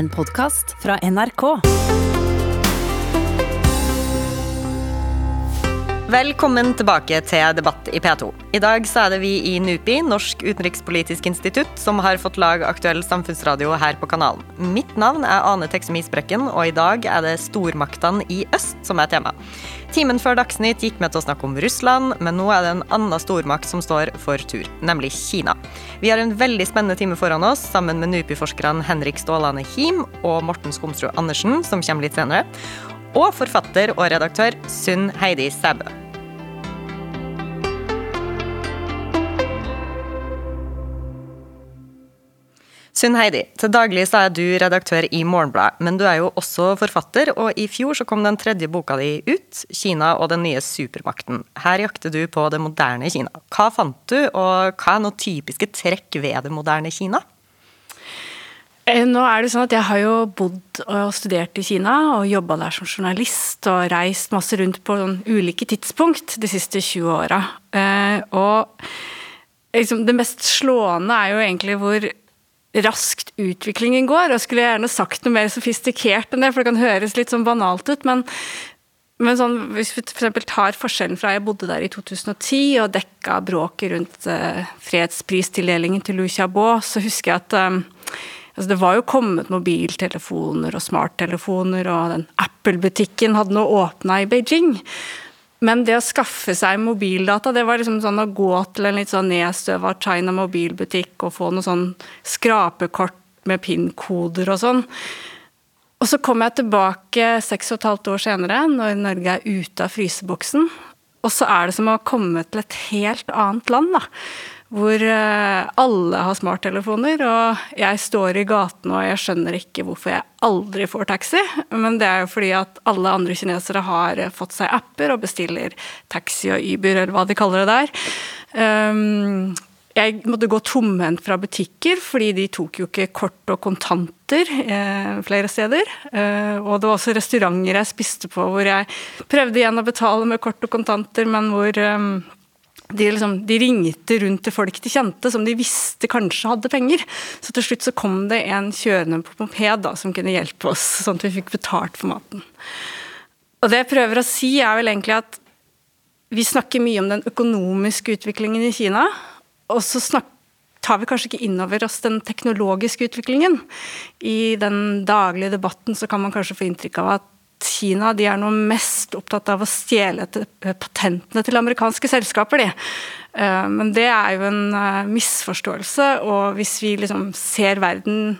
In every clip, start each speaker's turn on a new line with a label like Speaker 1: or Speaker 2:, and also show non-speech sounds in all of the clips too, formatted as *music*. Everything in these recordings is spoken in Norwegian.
Speaker 1: En podkast fra NRK.
Speaker 2: Velkommen tilbake til Debatt i P2. I dag så er det vi i NUPI, Norsk utenrikspolitisk institutt, som har fått lag aktuell samfunnsradio her på kanalen. Mitt navn er Ane Teksemi Sprekken, og i dag er det stormaktene i øst som er tema. Timen før Dagsnytt gikk med til å snakke om Russland, men nå er det en annen stormakt som står for tur, nemlig Kina. Vi har en veldig spennende time foran oss, sammen med NUPI-forskerne Henrik Stålane Him og Morten Skomsrud Andersen, som kommer litt senere, og forfatter og redaktør Sunn Heidi Sæbø. Sunn Heidi, til daglig så er du redaktør i Morgenbladet, men du er jo også forfatter, og i fjor så kom den tredje boka di ut, 'Kina og den nye supermakten'. Her jakter du på det moderne Kina. Hva fant du, og hva er noen typiske trekk ved det moderne Kina?
Speaker 3: Eh, nå er det sånn at Jeg har jo bodd og studert i Kina og jobba der som journalist og reist masse rundt på sånn ulike tidspunkt de siste 20 åra. Eh, og liksom, det mest slående er jo egentlig hvor raskt utviklingen går. Jeg skulle gjerne sagt noe mer sofistikert enn det, for det kan høres litt sånn banalt ut. men men sånn, hvis vi f.eks. tar forskjellen fra jeg bodde der i 2010 og dekka bråket rundt uh, fredspristildelingen til Liu Xiaobo, så husker jeg at um, altså det var jo kommet mobiltelefoner og smarttelefoner, og den Apple-butikken hadde nå åpna i Beijing. Men det å skaffe seg mobildata, det var liksom sånn å gå til en litt sånn nedstøva China mobilbutikk og få noe sånn skrapekort med PIN-koder og sånn. Og så kom jeg tilbake seks og et halvt år senere, når Norge er ute av fryseboksen. Og så er det som å komme til et helt annet land, da hvor eh, alle har smarttelefoner, og jeg står i gaten og jeg skjønner ikke hvorfor jeg aldri får taxi, men det er jo fordi at alle andre kinesere har fått seg apper og bestiller taxi og Uber, eller hva de kaller det der. Um, jeg måtte gå tomhendt fra butikker, fordi de tok jo ikke kort og kontanter eh, flere steder. Eh, og det var også restauranter jeg spiste på hvor jeg prøvde igjen å betale med kort og kontanter, men hvor eh, de, liksom, de, ringte rundt til folk de kjente, som de visste kanskje hadde penger. Så til slutt så kom det en kjørende på moped da, som kunne hjelpe oss, sånn at vi fikk betalt for maten. Og det jeg prøver å si, er vel egentlig at vi snakker mye om den økonomiske utviklingen i Kina, og så tar vi kanskje ikke inn over oss den teknologiske utviklingen. I den daglige debatten så kan man kanskje få inntrykk av at Kina de er nå mest opptatt av å stjele eh, patentene til amerikanske selskaper. De. Eh, men det er jo en eh, misforståelse, og hvis vi liksom ser verden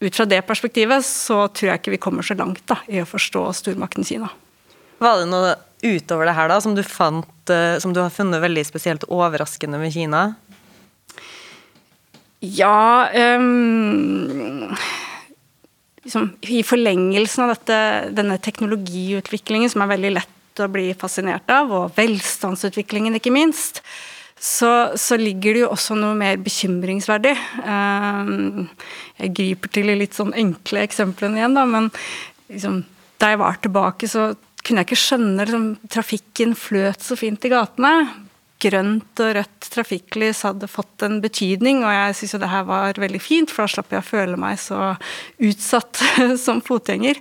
Speaker 3: ut fra det perspektivet, så tror jeg ikke vi kommer så langt da, i å forstå stormakten Kina.
Speaker 2: Var det noe utover det her da, som du, fant, som du har funnet veldig spesielt overraskende med Kina?
Speaker 3: Ja um liksom, i forlengelsen av dette, denne teknologiutviklingen, som er veldig lett å bli fascinert av, og velstandsutviklingen, ikke minst, så, så ligger det jo også noe mer bekymringsverdig. Um, jeg griper til litt sånn enkle eksemplene igjen, da, men liksom, da jeg var tilbake, så kunne jeg ikke skjønne liksom, Trafikken fløt så fint i gatene grønt og rødt trafikklys hadde fått en betydning, og jeg syns jo det her var veldig fint, for da slapp jeg å føle meg så utsatt *laughs* som fotgjenger.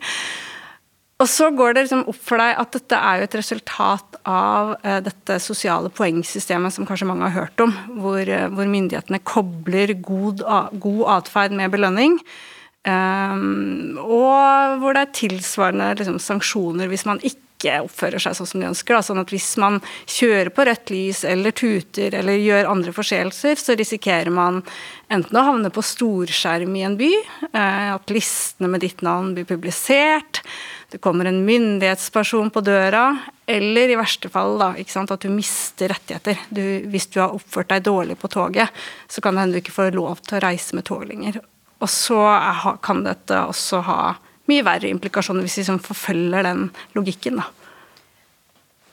Speaker 3: Og så går det liksom opp for deg at dette er jo et resultat av uh, dette sosiale poengsystemet som kanskje mange har hørt om, hvor, uh, hvor myndighetene kobler god, god atferd med belønning. Um, og hvor det er tilsvarende liksom, sanksjoner hvis man ikke ikke oppfører seg sånn som de ønsker. Da. Sånn at hvis man kjører på rødt lys eller tuter eller gjør andre forseelser, så risikerer man enten å havne på storskjerm i en by, eh, at listene med ditt navn blir publisert, det kommer en myndighetsperson på døra, eller i verste fall da, at du mister rettigheter. Du, hvis du har oppført deg dårlig på toget, så kan det hende du ikke får lov til å reise med tog lenger. Og så kan dette også ha mye verre implikasjoner hvis vi liksom forfølger den logikken. da.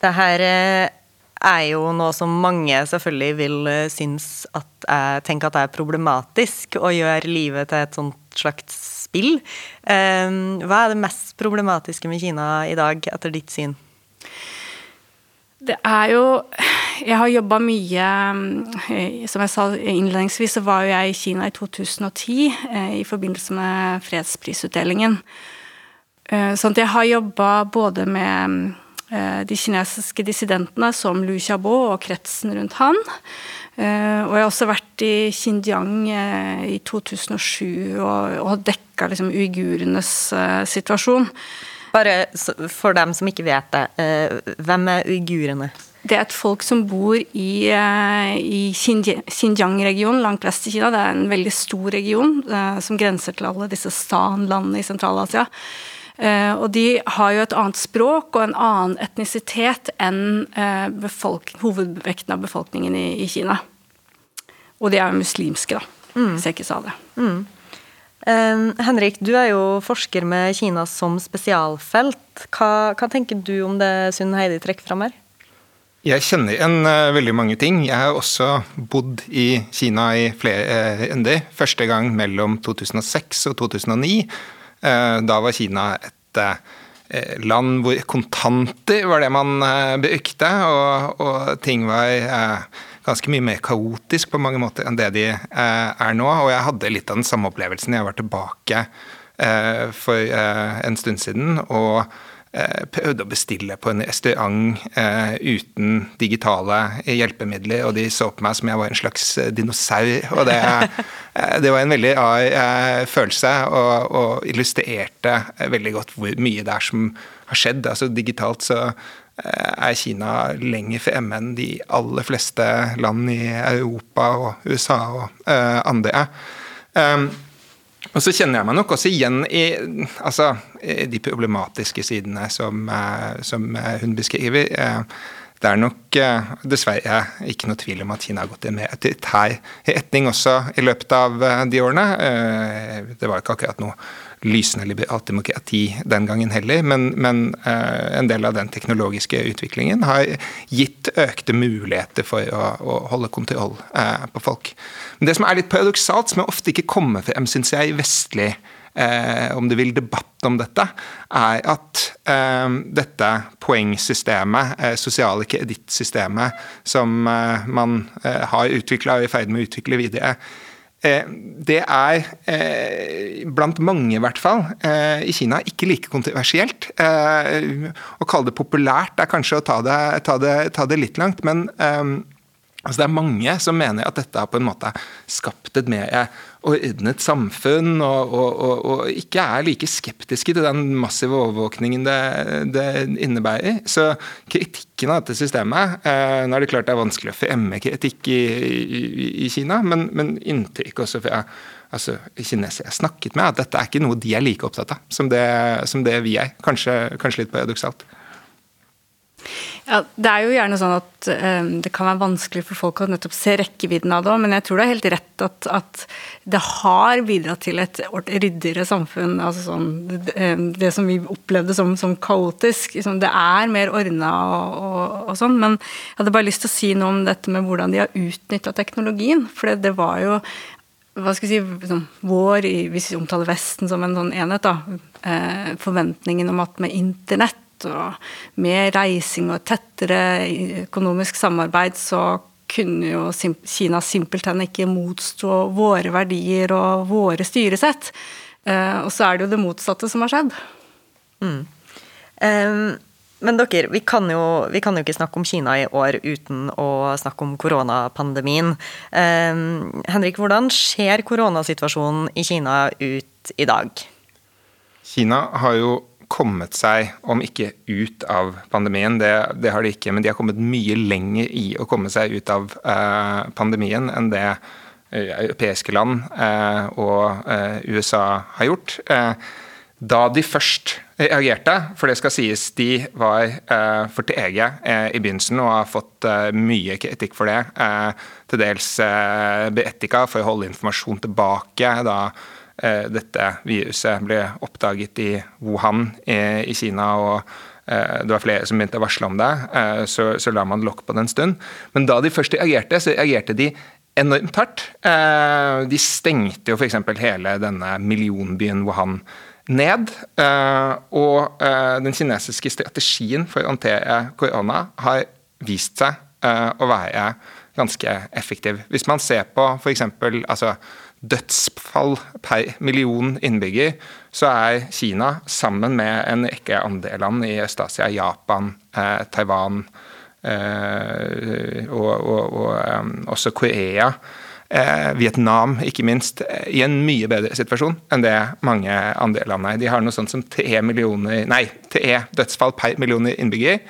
Speaker 2: Det her eh, er jo noe som mange selvfølgelig vil eh, synes at er, tenke at er problematisk, å gjøre livet til et sånt slags spill. Eh, hva er det mest problematiske med Kina i dag, etter ditt syn?
Speaker 3: Det er jo jeg har jobba mye eh, Som jeg sa innledningsvis, så var jo jeg i Kina i 2010 eh, i forbindelse med fredsprisutdelingen. Sånn at jeg har jobba både med de kinesiske dissidentene som Lu Xiaobo og kretsen rundt han. Og jeg har også vært i Xinjiang i 2007 og, og dekka liksom uigurenes situasjon.
Speaker 2: Bare for dem som ikke vet det, eh, hvem er uigurene?
Speaker 3: Det er et folk som bor i, eh, i Xinjiang-regionen langt vest i Kina. Det er en veldig stor region eh, som grenser til alle disse Stan-landene i Sentral-Asia. Og de har jo et annet språk og en annen etnisitet enn hovedvekten av befolkningen i, i, Kina. Og de er jo muslimske, da, mm. hvis jeg ikke sa det. Mm.
Speaker 2: Henrik, du er jo forsker med Kina som spesialfelt. Hva, hva tenker du om det Sunn Heidi trekker fram her?
Speaker 4: Jeg kjenner igjen uh, veldig mange ting. Jeg har også bodd i Kina i flere uh, ender. Første gang mellom 2006 og 2009. Uh, da var Kina et land hvor kontanter var det man brukte, og, og, ting var ganske mye mer kaotisk på mange måter enn det de eh, er nå. Og jeg hadde litt av den samme opplevelsen. Jeg var tilbake eh, for eh, en stund siden og prøvde å bestille på en restaurant uten digitale hjelpemidler, og de så på meg som jeg var en slags dinosaur. Og det, *laughs* det var en veldig rar følelse, og, og illustrerte veldig godt hvor mye det er som har skjedd. Altså Digitalt så er Kina lenger fremme enn de aller fleste land i Europa og USA og uh, andre. Um, og så kjenner jeg meg nok også igjen i altså, de problematiske sidene som, uh, som hun beskriver. Det er nok dessverre ikke noe tvil om at Kina har gått i mer autoritær retning også i løpet av de årene. Det var ikke akkurat noe lysende liberalt demokrati den gangen heller, men, men en del av den teknologiske utviklingen har gitt økte muligheter for å, å holde kontroll på folk. Men det som er litt paradoksalt, som ofte ikke kommer frem, syns jeg, i vestlig Eh, om du vil debatt om dette, er at eh, dette poengsystemet, eh, sosiale kredittsystemet, som man har utvikla og er i ferd med å utvikle videre, Eh, det er, eh, blant mange i hvert fall, eh, i Kina ikke like kontroversielt. Å kalle det populært er kanskje å ta det, ta det, ta det litt langt, men Altså det er mange som mener at dette har på en måte skapt et mer ordnet samfunn, og, og, og, ikke er like skeptiske til den massive overvåkningen det, det innebærer. Så kritikken av dette systemet eh, Nå er det klart det er vanskelig å fremme kritikk i, i, i Kina, men, men inntrykk også fra altså, kinesere jeg snakket med, at dette er ikke noe de er like opptatt av som det, som det vi er. Kanskje, kanskje litt paradoksalt.
Speaker 3: Ja, Det er jo gjerne sånn at um, det kan være vanskelig for folk å nettopp se rekkevidden av det men jeg tror det er helt rett at, at, det har bidratt til et ryddigere samfunn. altså sånn, Det, ehm, det som vi opplevde som, som kaotisk. Liksom, det er mer ordna og, og, og, sånn. Men jeg hadde bare lyst til å si noe om dette med hvordan de har utnytta teknologien. For det, det var jo hva skal jeg si, liksom, vår, hvis vi omtaler Vesten som en sånn enhet, da, eh, forventningen om at med internett og med reising og tettere økonomisk samarbeid, så kunne jo Kina simpelthen ikke motstå våre verdier og våre styresett. Eh, og så er det jo det motsatte som har skjedd. Mm.
Speaker 2: Um, men dere, vi kan, jo, vi kan, jo, ikke snakke om Kina i år uten å snakke om koronapandemien. Um, Henrik, hvordan ser koronasituasjonen i Kina ut i dag?
Speaker 4: Kina har jo kommet seg, om ikke ut av pandemien, det, det, har de ikke, men de har kommet mye lenger i å komme seg ut av eh, pandemien enn det eh, europeiske land eh, og eh, USA har gjort. Eh, da de først reagerte, for det skal sies, de var eh, for trege i begynnelsen og har fått mye kritikk for det, til dels berettiga for å holde informasjon tilbake. da Eh, dette viruset ble oppdaget i Wuhan i Kina. og eh, det var flere som begynte å varsle om det, eh, så, så la man lokk på det en stund. Men da de først reagerte, så reagerte de enormt hardt. De stengte jo f.eks. hele denne millionbyen Wuhan ned. Og den kinesiske strategien for å håndtere korona har vist seg å være ganske effektiv. Hvis man ser på f.eks. Altså, dødsfall per million innbygger, så er Kina, sammen med en rekke andre land i Øst-Asia, Japan, eh, Taiwan eh, og, og, og um, også Korea, eh, Vietnam ikke minst, i en mye bedre situasjon enn det mange andre land er. De har noe sånt som tre, nei, tre dødsfall per millioner innbygger.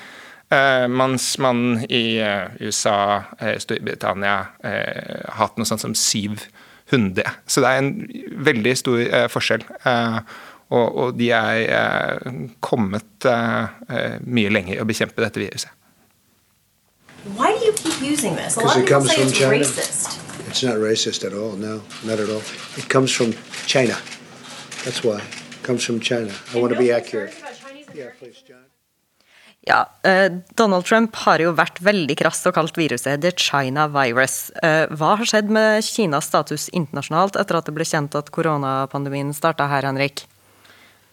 Speaker 4: Uh, mens man i uh, USA, uh, Storbritannia har hatt noe sånt som syv 100. Så det er en veldig stor eh, forskjell. Eh, og, og, de er eh, kommet eh, mye lenger i å bekjempe dette viruset.
Speaker 5: Why do you keep using this? A lot of
Speaker 6: it
Speaker 5: people
Speaker 6: comes
Speaker 5: say
Speaker 6: from
Speaker 5: it's
Speaker 6: China.
Speaker 5: racist.
Speaker 6: It's not racist at all. No, not at all. It comes from China. That's why. It comes from China. I want to be accurate. Yeah, please, John.
Speaker 2: Ja, eh, Donald Trump har jo vært veldig krass og kalt viruset the China virus. Eh, hva har skjedd med Kinas status internasjonalt etter at det ble kjent at koronapandemien starta her, Henrik?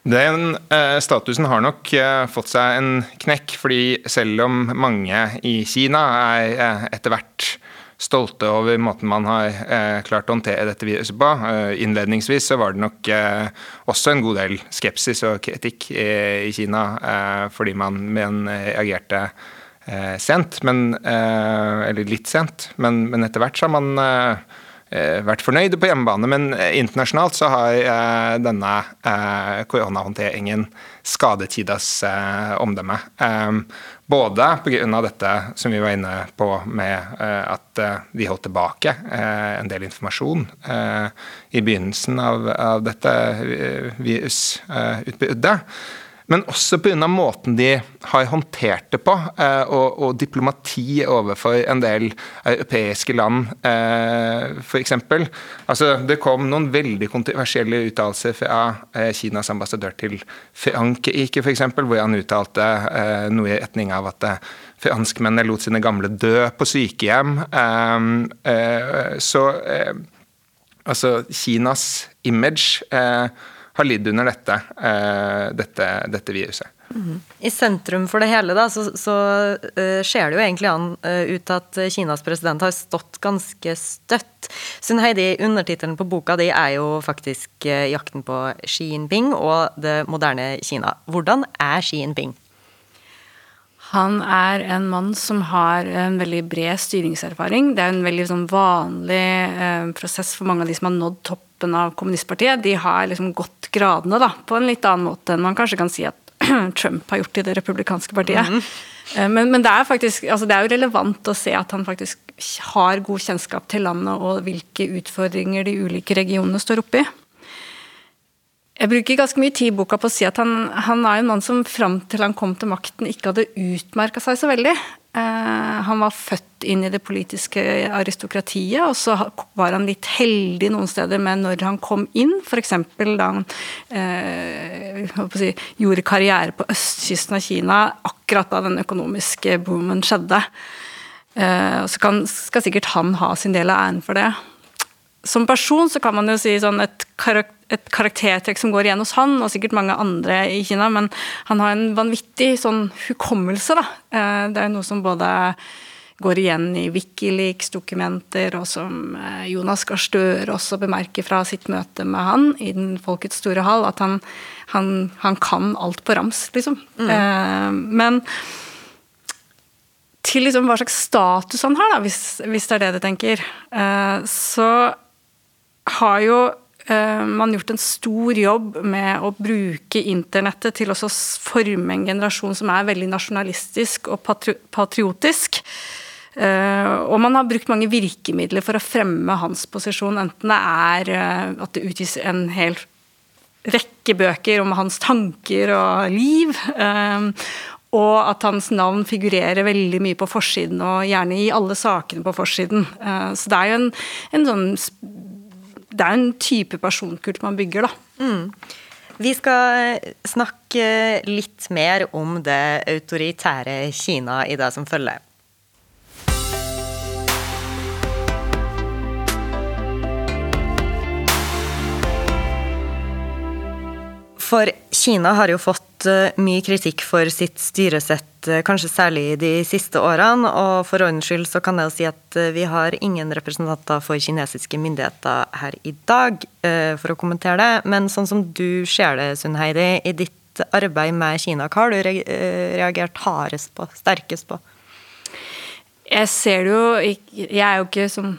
Speaker 4: Den eh, statusen har nok fått seg en knekk, fordi selv om mange i Kina er etter hvert stolte over måten man har eh, klart å håndtere dette viruset på. Eh, innledningsvis så var det nok eh, også en god del skepsis og kritikk i, i Kina, eh, fordi man men, reagerte eh, sent, men, eh, eller litt sent. Men, men, etter hvert så har man vært fornøyde på hjemmebane, men internasjonalt så har denne koronahåndteringen skadet Tidas omdømme. Både pga. dette som vi var inne på med eh, at vi holdt tilbake eh, en del informasjon i begynnelsen av dette virusutbruddet. Men også pga. måten de har håndtert det på, eh, og, og, diplomati overfor en del europeiske land, eh, f.eks. Altså, det kom noen veldig kontroversielle uttalelser fra eh, Kinas ambassadør til Frankrike, f.eks., hvor han uttalte eh, noe i retning av at eh, franskmennene lot sine gamle dø på sykehjem. Eh, eh, så altså, Kinas image har lidd under dette, uh, dette, dette viruset.
Speaker 2: Mm. I sentrum for det hele da, så, så uh, ser det jo egentlig an uh, ut at Kinas president har stått ganske støtt. Sun Heidi, undertittelen på boka di er jo faktisk 'Jakten på Xi Jinping og det moderne Kina'. Hvordan er Xi Jinping?
Speaker 3: Han er en mann som har en veldig bred styringserfaring. Det er en veldig sånn, vanlig prosess for mange av de som har nådd topp toppen av kommunistpartiet, de har liksom gått gradene da, på en litt annen måte enn man kanskje kan si at *clears throat* Trump har gjort i det republikanske partiet. Mm men, men, det er faktisk, altså det er jo relevant å se at han faktisk har god kjennskap til landet og hvilke utfordringer de ulike regionene står oppi. Jeg bruker ganske mye tid i boka på å si at han, han er en mann som fram til han kom til makten, ikke hadde utmerka seg så veldig. Eh, han var født inn i det politiske aristokratiet, og så var han litt heldig noen steder med når han kom inn, f.eks. da han eh, si, gjorde karriere på østkysten av Kina, akkurat da den økonomiske boomen skjedde. Eh, så kan, skal sikkert han ha sin del av æren for det. Som person så kan man jo si sånn et karak et karaktertrekk som går igjen hos han, og sikkert mange andre i Kina, men han har en vanvittig sånn hukommelse, da. Eh, det er noe som både går igjen i Wikileaks-dokumenter, og som eh, Jonas Gahr Støre også bemerker fra sitt møte med han i Den folkets store hall, at han, han, han kan alt på rams, liksom. Mm. Eh, men til liksom hva slags status han har, da, hvis, hvis det er det du tenker, så har jo Eh, man gjort en stor jobb med å bruke internettet til å forme en generasjon som er veldig nasjonalistisk og patriotisk. Eh, og man har brukt mange virkemidler for å fremme hans posisjon, enten det er eh, at det utgis en hel rekke bøker om hans tanker og liv, og at hans navn figurerer veldig mye på forsiden, og gjerne i alle sakene på forsiden. Så det er jo en, en sånn det er en type personkult man bygger, da. Mm.
Speaker 2: Vi skal snakke litt mer om det autoritære Kina i det som følger. For Kina har jo fått eh, mye kritikk for sitt styresett, eh, kanskje særlig de siste årene. Og for ordens skyld så kan jeg jo si at eh, vi har ingen representanter for kinesiske myndigheter her i dag for å kommentere det. Men sånn som du ser det, Sunn Heidi, i ditt arbeid med Kina, hva har du reagert hardest på, sterkest på?
Speaker 3: Jeg ser det jo Jeg er jo ikke som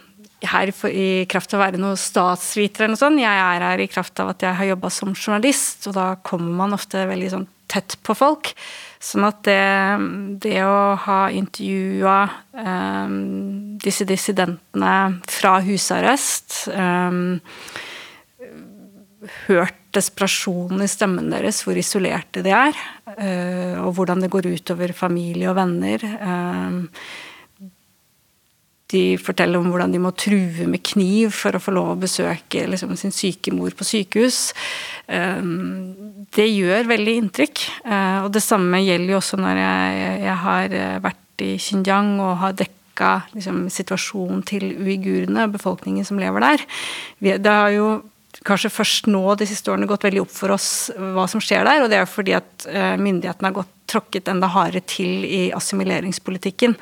Speaker 3: her i kraft av å være noe statsviter eller noe sånt. Jeg er her i kraft av at jeg har jobba som journalist, og da kommer man ofte veldig sånn tett på folk. Sånn at det, det å ha intervjua um, disse dissidentene fra husarrest um, Hørt desperasjonen i stemmen deres, hvor isolerte de er, uh, og hvordan det går utover familie og venner. Um, de forteller om hvordan de må true med kniv for å få lov å besøke liksom, sin syke mor på sykehus. Ehm, det gjør veldig inntrykk. Eh, og det samme gjelder jo også når jeg, jeg har eh, vært i Xinjiang og har dekka liksom, situasjonen til uigurene, befolkningen som lever der. Det har jo kanskje først nå de siste årene gått veldig opp for oss hva som skjer der. Og det er fordi at eh, myndighetene har gått tråkket enda hardere til i assimileringspolitikken.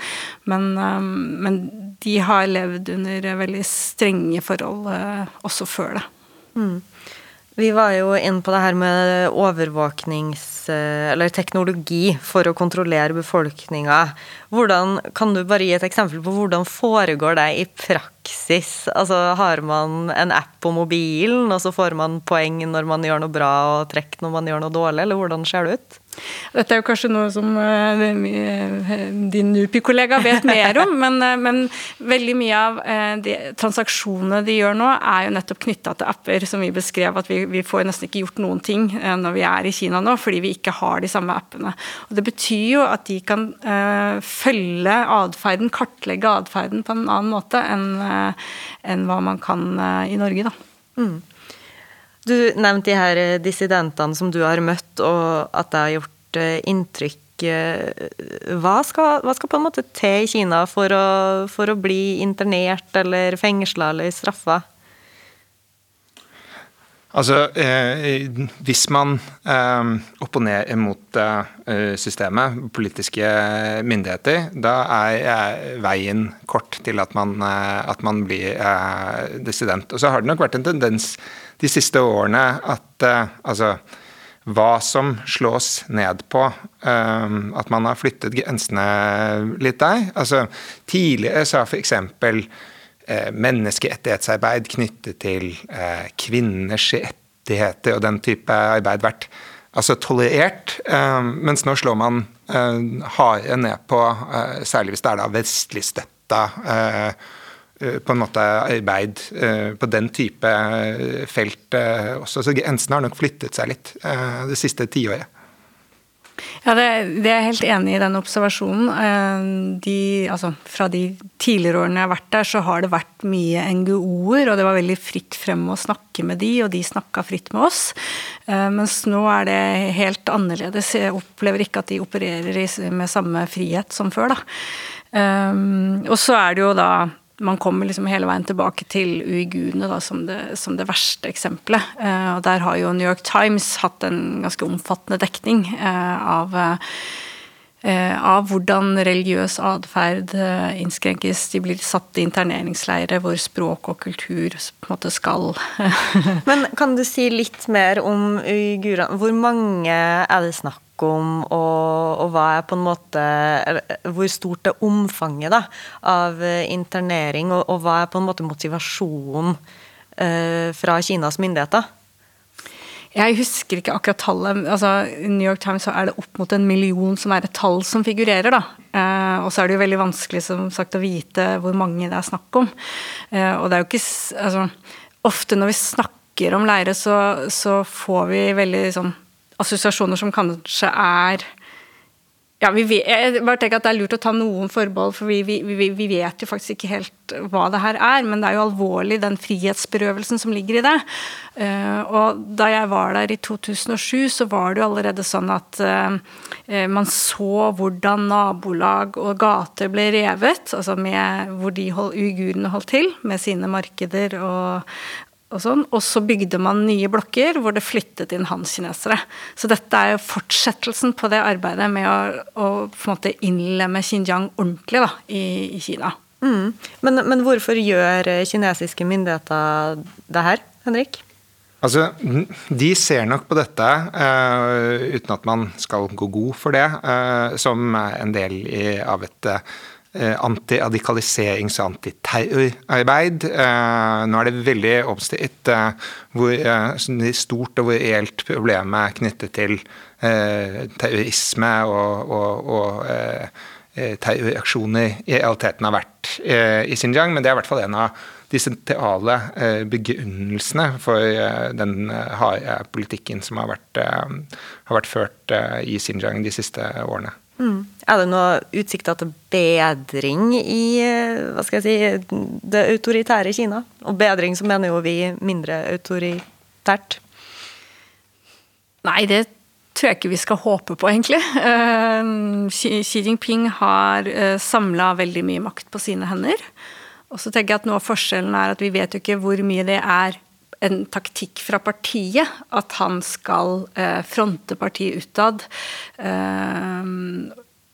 Speaker 3: Men, eh, men, de har levd under veldig strenge forhold eh, også før det. Mm.
Speaker 2: Vi var jo inn på det her med overvåknings... Eller teknologi for å kontrollere befolkninga. Kan du bare gi et eksempel på hvordan foregår det i praksis? Altså, Har man en app på mobilen, og så får man poeng når man gjør noe bra, og trekk når man gjør noe dårlig, eller hvordan ser det ut?
Speaker 3: Dette er jo kanskje noe som eh, eh, din NUPI-kollega vet mer om, men, eh, men, veldig mye av de transaksjonene de gjør nå, er jo nettopp knytta til apper, som vi beskrev at vi, vi, får nesten ikke gjort noen ting når vi er i Kina nå, fordi vi ikke har de samme appene. Og Det betyr jo at de kan følge atferden, kartlegge atferden på en annen måte enn enn hva man kan i Norge, da. Mm.
Speaker 2: Du nevnte de her eh, dissidentene som du har møtt, og at det har gjort eh, inntrykk. Eh, hva skal, hva skal på en måte til i Kina for å, for å bli internert eller fengsla eller straffa?
Speaker 4: Altså, eh, hvis man eh, opponerer mot eh, systemet, politiske myndigheter, da er veien kort til at man, at man blir dissident. Og så har det nok vært en tendens de siste årene at uh, altså hva som slås ned på. At man har flyttet grensene litt der. Altså, tidligere så har f.eks. Uh, menneskerettighetsarbeid knyttet til uh, kvinners rettigheter og den type arbeid vært altså, tolerert. Uh, mens nå slår man hardere ned på, særlig hvis det er da vestlig støtta Eh, på en måte arbeid eh, på den type eh, felt også. Så grensene har nok flyttet seg litt det siste tiåret.
Speaker 3: Ja, det, det, er jeg helt enig i den observasjonen. De, altså, fra de tidligere årene jeg har vært der, så har det vært mye NGO-er, og det var veldig fritt frem å snakke med de, og de snakka fritt med oss. Mens nå er det helt annerledes. Jeg opplever ikke at de opererer med samme frihet som før, da. Og så er det jo da man kommer liksom hele veien tilbake til uigurene da, som, som det verste eksempelet. Eh, og der har jo New York Times hatt en ganske omfattende dekning eh, av, eh, av hvordan religiøs atferd eh, innskrenkes. De blir satt i interneringsleire hvor språk og kultur på en måte skal *laughs*
Speaker 2: Men kan du si litt mer om uigurene? Hvor mange er det snakk om, og, og, hva er på en måte Hvor stort er omfanget da, av eh, internering, og, og, hva er på en måte motivasjonen eh, fra Kinas myndigheter?
Speaker 3: Jeg husker ikke akkurat tallet. altså I New York Times så er det opp mot en million som er et tall som figurerer. da. Eh, og så er det jo veldig vanskelig som sagt å vite hvor mange det er snakk om. Eh, og det er jo ikke altså, Ofte når vi snakker om leire, så, så får vi veldig sånn assosiasjoner som kanskje er ja, vet, jeg bare tenker at Det er lurt å ta noen forbehold, for vi, vi, vi, vet jo faktisk ikke helt hva det her er. Men det er jo alvorlig, den frihetsberøvelsen som ligger i det. Uh, og Da jeg var der i 2007, så var det jo allerede sånn at uh, man så hvordan nabolag og gater ble revet. altså med Hvor de hold, uigurene holdt til, med sine markeder og, og sånn. Og så bygde man nye blokker hvor det flyttet inn han-kinesere. Så dette er jo fortsettelsen på det arbeidet med å, å på en måte innlemme Xinjiang ordentlig da, i, i Kina.
Speaker 2: Mm. Men, men, hvorfor gjør kinesiske myndigheter det her, Henrik?
Speaker 4: Altså, De ser nok på dette, uh, uten at man skal gå god for det, uh, som en del i, av et uh, antiradikaliserings- og antiterrorarbeid. Nå er det veldig omstridt hvor stort og hvor reelt problemet er knyttet til terrorisme og, og, og Eh, terroraksjoner i realiteten har vært eh, i Xinjiang, men det er i hvert fall en av de sentrale eh, begrunnelsene for den harde politikken som har vært, har vært ført i Xinjiang de siste årene.
Speaker 2: Mm. Er det noe utsikter til bedring i hva skal jeg si, det autoritære Kina? Og bedring så mener jo vi mindre autoritært.
Speaker 3: Nei, det tror jeg ikke vi skal håpe på, egentlig. Uh, Xi Jinping har eh, samla veldig mye makt på sine hender. Og så tenker jeg at noe av forskjellen er at vi vet jo ikke hvor mye det er en taktikk fra partiet at han skal uh, fronte partiet utad.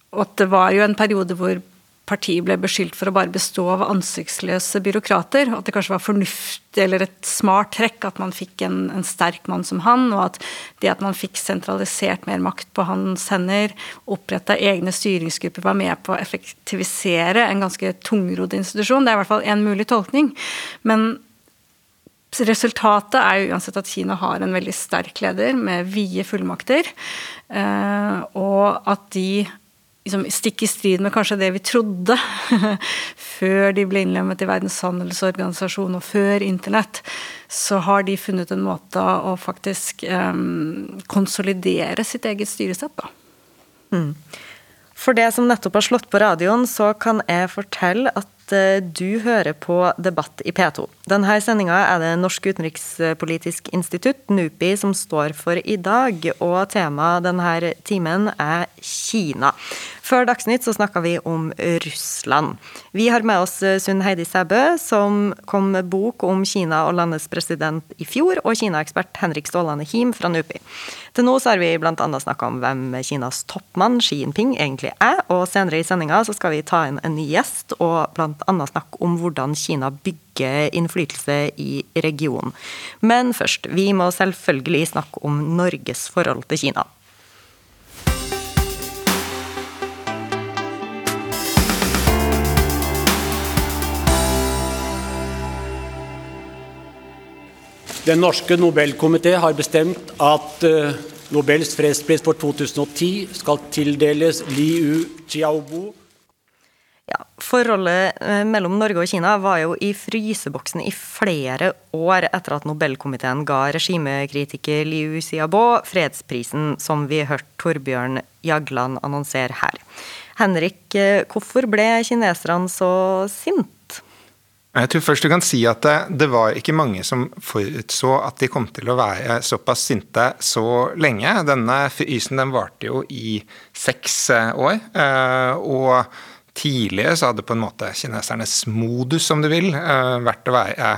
Speaker 3: og at det var jo en periode hvor partiet ble beskyldt for å bare bestå av ansiktsløse byråkrater. At det kanskje var fornuftig eller et smart trekk at man fikk en, en, sterk mann som han, og at det at man fikk sentralisert mer makt på hans hender, oppretta egne styringsgrupper, var med på å effektivisere en ganske tungrodd institusjon. Det er i hvert fall en mulig tolkning. Men Resultatet er jo uansett at Kina har en veldig sterk leder med vide fullmakter, eh, og at de liksom, stikk i strid med kanskje det vi trodde *laughs* før de ble innlemmet i Verdens handelsorganisasjon og før internett, så har de funnet en måte å faktisk um, konsolidere sitt eget styresett på. Mm.
Speaker 2: For det som nettopp har slått på radioen, så kan jeg fortelle at Eh, du hører på Debatt i P2. Denne sendinga er det Norsk utenrikspolitisk institutt, NUPI, som står for i dag. Og temaet denne timen er Kina. Før Dagsnytt så snakka vi om Russland. Vi har med oss Sunn Heidi Sæbø, som kom med bok om Kina og landets president i fjor, og Kina-ekspert Henrik Stålane Him fra NUPI. Til nå så har vi bl.a. snakka om hvem Kinas toppmann Xi Jinping egentlig er, og senere i sendinga så skal vi ta inn en ny gjest og bl.a. snakke om hvordan Kina bygger innflytelse i regionen. Men først, vi må selvfølgelig snakke om Norges forhold til Kina.
Speaker 7: Den norske Nobelkomité har bestemt at uh, Nobels fredspris for 2010 skal tildeles Liu Xiaobo.
Speaker 2: Ja, Forholdet eh, mellom Norge og Kina var jo i fryseboksen i flere år etter at Nobelkomiteen ga regimekritiker Liu Xiaobo fredsprisen, som vi hørte Torbjørn Jagland annonsere her. Henrik, eh, hvorfor ble kineserne så sinte?
Speaker 4: Jeg tror først du kan si at det, det, var ikke mange som forutså at de kom til å være såpass sinte så lenge. Denne frysen den varte jo i seks eh, år. Eh, og tidligere så hadde på en måte kinesernes modus, om du vil, eh, vært å være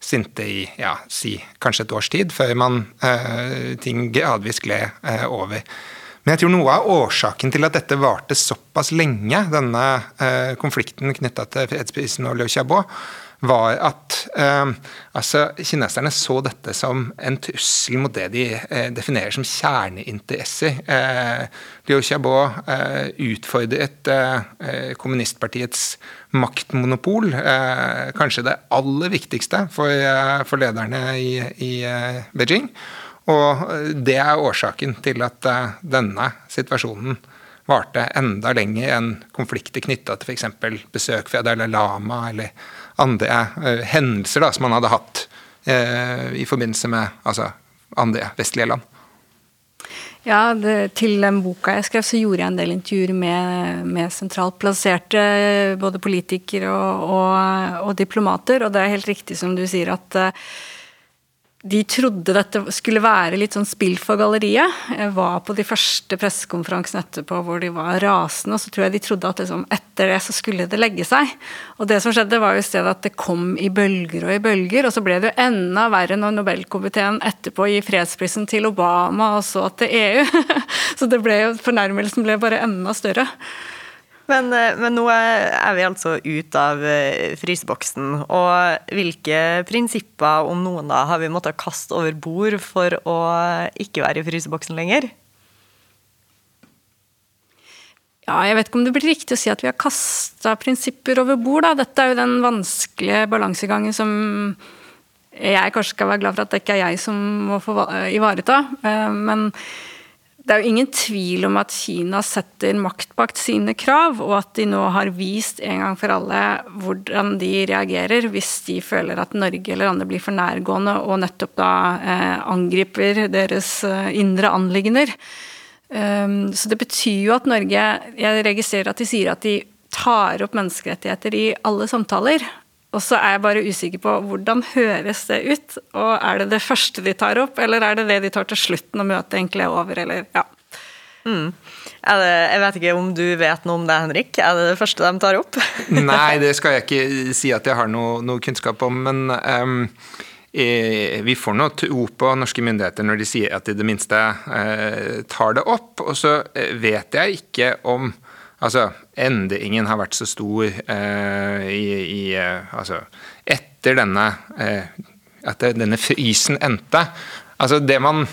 Speaker 4: sinte i ja, si kanskje et års tid, før man ting gradvis gled over. Men jeg tror noe av årsaken til at dette varte såpass lenge, denne eh, konflikten knytta til fredsprisen og Liu Xiaobo, var at eh, altså, kineserne så dette som en trussel mot det de eh, definerer som kjerneinteresser. Eh, Liu Xiaobo eh, utfordret eh, kommunistpartiets maktmonopol, kanskje det aller viktigste for, for lederne i, i Beijing. Og eh, det er årsaken til at eh, denne situasjonen varte enda lenger enn konflikter knytta til f.eks. besøk fra Dalai Lama eller andre uh, hendelser da, som man hadde hatt i forbindelse med altså, andre vestlige land.
Speaker 3: Ja, det, Til den boka jeg skrev, så gjorde jeg en del intervjuer med, med sentralt plasserte både politikere og, og, og, diplomater. Og det er helt riktig som du sier at de trodde dette skulle være litt sånn spill for galleriet. Jeg var på de første pressekonferansene etterpå hvor de var rasende, og så tror jeg de trodde at liksom, etter det så skulle det legge seg. Og det som skjedde, var jo i stedet at det kom i bølger og i bølger, og så ble det jo enda verre når Nobelkomiteen etterpå gir fredsprisen til Obama og så til EU. *laughs* så det ble jo, fornærmelsen ble bare enda større.
Speaker 2: Men, eh, men, nå er vi altså ut av eh, fryseboksen. Og hvilke prinsipper, om noen, da, har vi måttet kaste over bord for å ikke være i fryseboksen lenger?
Speaker 3: Ja, jeg vet ikke om det blir riktig å si at vi har kasta prinsipper over bord. Da. Dette er jo den vanskelige balansegangen som jeg kanskje skal være glad for at det ikke er jeg som må få ivareta. Eh, men det er jo ingen tvil om at Kina setter makt bak sine krav, og at de nå har vist en gang for alle hvordan de reagerer hvis de føler at Norge eller andre blir for nærgående og nettopp da eh, angriper deres eh, indre anliggender. Um, så det betyr jo at Norge Jeg registrerer at de sier at de tar opp menneskerettigheter i alle samtaler. Og så er jeg bare usikker på hvordan høres det ut? Og er det det første de tar opp, eller er det det de tar til slutten når møtet egentlig er over, eller ja.
Speaker 2: Mm. Det, jeg vet ikke om du vet noe om det, Henrik. Er det det første de tar opp? *laughs*
Speaker 4: Nei, det skal jeg ikke *laughs* si at jeg har noe, noe kunnskap om. Men um, vi får nå tro på norske myndigheter når de sier at de i det minste uh, tar det opp. Og så eh, vet jeg ikke om Altså, endringen har vært så stor eh, i, i uh, Altså, etter denne At denne frysen endte. Altså, det man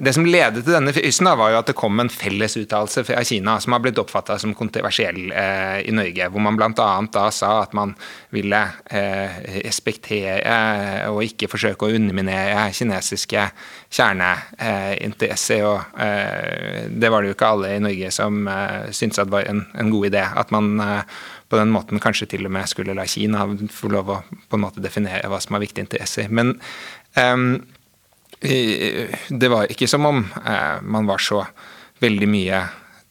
Speaker 4: det som ledet til denne frysen, var jo at det kom en felles uttalelse fra Kina som har blitt oppfatta som kontroversiell eh, i Norge, hvor man bl.a. sa at man ville eh, respektere eh, og ikke forsøke å underminere kinesiske kjerneinteresser. og eh, Det var det jo ikke alle i Norge som eh, syntes at var en, en, god idé. At man på den måten kanskje til og med skulle la Kina få lov å på en måte definere hva som er viktige interesser. Men um, det var ikke som om eh, man var så veldig mye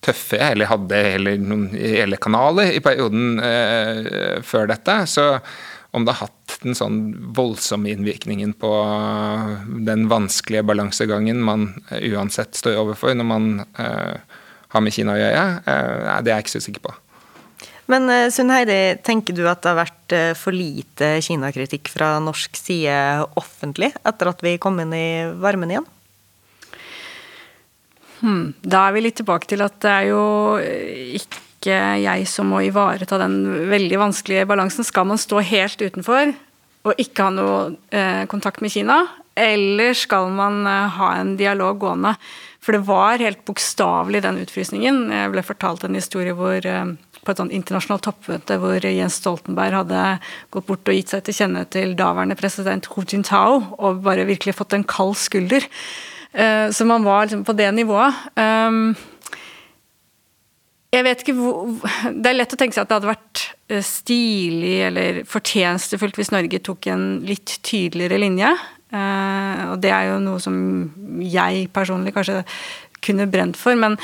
Speaker 4: tøffere, eller hadde heller noen reelle kanaler i perioden eh, før dette. Så om det har hatt den sånn voldsomme innvirkningen på den vanskelige balansegangen man uansett står overfor når man eh, har med Kina å gjøre, eh, det er jeg ikke så sikker på.
Speaker 2: Men eh, Sunn Heidi, tenker du at det har vært eh, for lite Kina-kritikk fra norsk side offentlig etter at vi kom inn i varmen igjen?
Speaker 3: Hmm. Da er vi litt tilbake til at det er jo eh, ikke jeg som må ivareta den veldig vanskelige balansen. Skal man stå helt utenfor og ikke ha noe kontakt med Kina, eller skal man ha en dialog gående? For det var helt bokstavelig den utfrysningen. Jeg ble fortalt en historie hvor på et sånn internasjonalt toppmøte hvor Jens Stoltenberg hadde gått bort og gitt seg til kjenne til daværende president Hu Jintao og bare virkelig fått en kald skulder. Eh, så man var liksom på det nivået. Um, jeg vet ikke hvor Det er lett å tenke seg at det hadde vært eh, stilig eller fortjenstefullt hvis Norge tok en litt tydeligere linje. Eh, og det er jo noe som jeg personlig kanskje kunne brent for. Men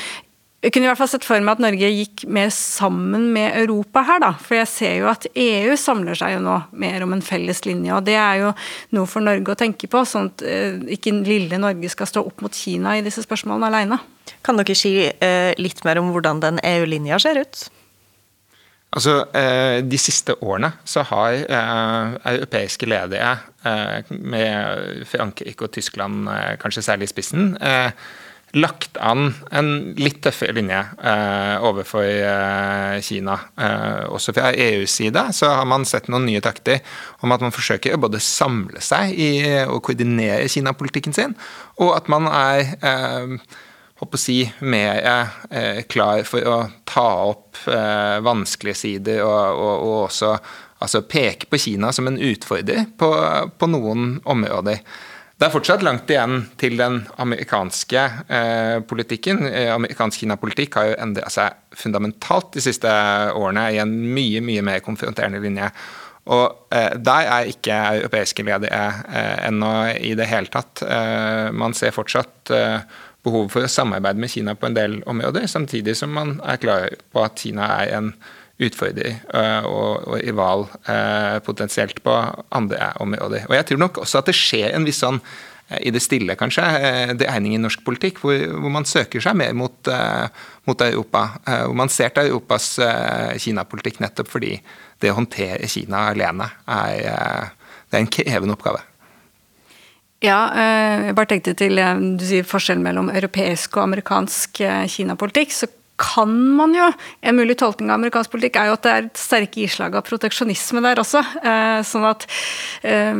Speaker 3: jeg kunne i hvert fall sett for meg at Norge gikk mer sammen med Europa her, da. For jeg ser jo at EU samler seg jo nå mer om en felles linje, og det er jo noe for Norge å tenke på. Sånn at eh, ikke lille Norge skal stå opp mot Kina i disse spørsmålene alene.
Speaker 2: Kan dere si eh, litt mer om hvordan den EU-linja ser ut?
Speaker 4: Altså, eh, De siste årene så har europeiske ledige, med Frankrike og Tyskland kanskje særlig i spissen, lagt an en litt tøffere linje eh, overfor eh, Kina. Eh, også fra EUs side så har man sett noen nye takter om at man forsøker å både samle seg i å koordinere Kina-politikken sin, og at man er håper å si, mer eh, klar for å ta opp eh, vanskelige sider og, og, og også altså, peke på Kina som en utfordrer på, på noen områder. Det er fortsatt langt igjen til den amerikanske eh, politikken. Eh, amerikansk Kina-politikk har jo endra seg fundamentalt de siste årene i en mye, mye mer konfronterende linje. Og eh, der er ikke europeiske ledere eh, ennå i det hele tatt. Eh, man ser fortsatt eh, behov for å samarbeide med Kina på en del områder, samtidig som man er klar på at Kina er en utfordrer uh, og, og rival uh, potensielt på andre områder. Og jeg tror nok også at det skjer en viss sånn i det stille, kanskje, dreining i norsk politikk, hvor, hvor, man søker seg mer mot, mot Europa. Hvor man ser til Europas Kina-politikk nettopp fordi det å håndtere Kina alene er, er en krevende oppgave.
Speaker 3: Ja, jeg bare tenkte til du sier forskjellen mellom europeisk og amerikansk Kina-politikk. så kan man jo En mulig tolkning av amerikansk politikk er jo at det er et sterke islag av proteksjonisme der også. Eh, sånn at eh,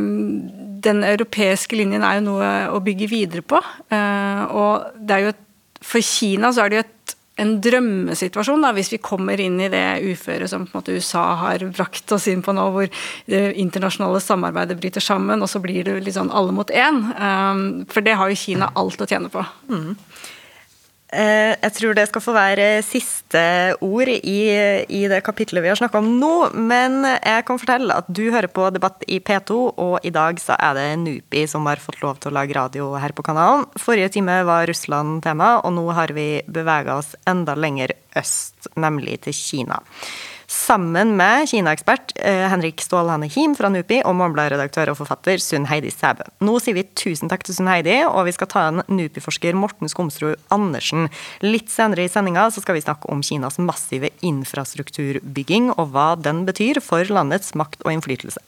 Speaker 3: den europeiske linjen er jo noe å bygge videre på. Eh, og det er jo et, for Kina så er det jo et, en drømmesituasjon da, hvis vi kommer inn i det uføret som på en måte USA har brakt oss inn på nå, hvor det internasjonale samarbeidet bryter sammen, og så blir det litt sånn alle mot én. For det har jo Kina alt å tjene på. Mm.
Speaker 2: Eh, jeg tror det skal få være siste ord i, i det kapitlet vi har snakka om nå. Men jeg kan fortelle at du hører på Debatt i P2, og i dag så er det Nupi som har fått lov til å lage radio her på kanalen. Forrige time var Russland tema, og nå har vi bevega oss enda lenger øst, nemlig til Kina sammen med Kina-ekspert Henrik Henrik Stålhane Him fra NUPI og Morgenblad-redaktør og forfatter Sunn Heidi Sæbø. Nå sier vi tusen takk til Sunn Heidi, og vi skal ta en NUPI-forsker Morten Skomsrud Andersen. Litt senere i sendinga skal vi snakke om Kinas massive infrastrukturbygging, og hva den betyr for landets makt og innflytelse.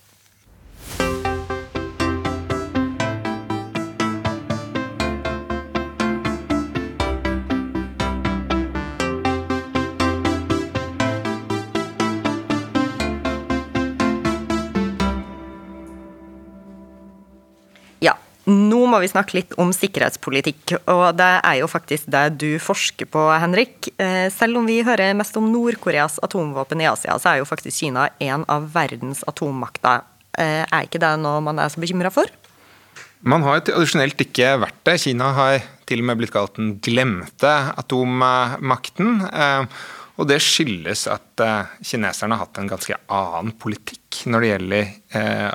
Speaker 2: Nå må vi snakke litt om sikkerhetspolitikk, og det er jo faktisk det du forsker på, Henrik. Eh, selv om vi hører mest om Nord-Koreas atomvåpen i Asia, så er jo faktisk Kina en av verdens atommakter. Eh, er ikke det noe man er så bekymra for?
Speaker 4: Man har tradisjonelt ikke vært det. Kina har til og med blitt kalt den glemte atommakten. Eh, og det skyldes at kineserne har hatt en ganske annen politikk når det gjelder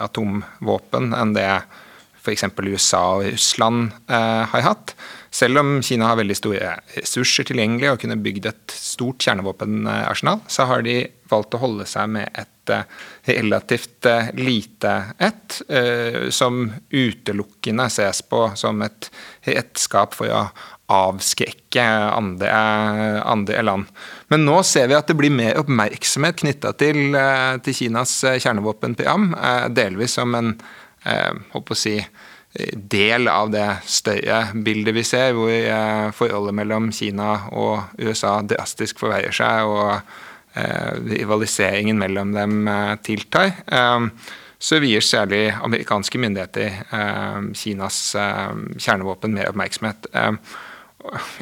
Speaker 4: atomvåpen enn det f.eks. USA og Russland eh, har hatt. Selv om Kina har veldig store ressurser tilgjengelig og kunne bygd et stort kjernevåpenarsenal, så har de valgt å holde seg med et eh, relativt eh, lite et, som utelukkende ses på som et redskap for å avskrekke andre, andre, land. Men nå ser vi at det blir mer oppmerksomhet knytta til, til, Kinas kjernevåpenprogram, delvis som en eh, å si, del av det større bildet vi ser, hvor eh, forholdet mellom Kina og USA drastisk forverrer seg, og eh, rivaliseringen mellom dem tiltar. Så vier særlig amerikanske myndigheter Kinas kjernevåpen mer oppmerksomhet.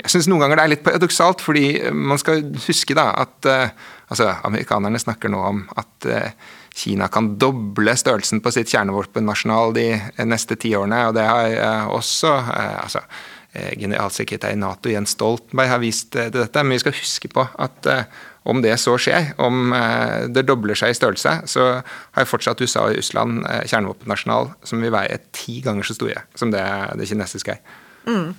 Speaker 4: jeg syns noen ganger det er litt paradoksalt, fordi man skal huske da at altså, amerikanerne snakker nå om at Kina kan doble størrelsen på sitt kjernevåpennasjonal de neste ti årene. og det har eh, også eh, altså, eh, Generalsekretær i Nato Jens Stoltenberg har vist til dette, men vi skal huske på at om det så skjer, om det dobler seg i størrelse, så har fortsatt USA og Russland kjernevåpennasjonal som vil være ti ganger så store som det det kinesiske er.
Speaker 2: Mm.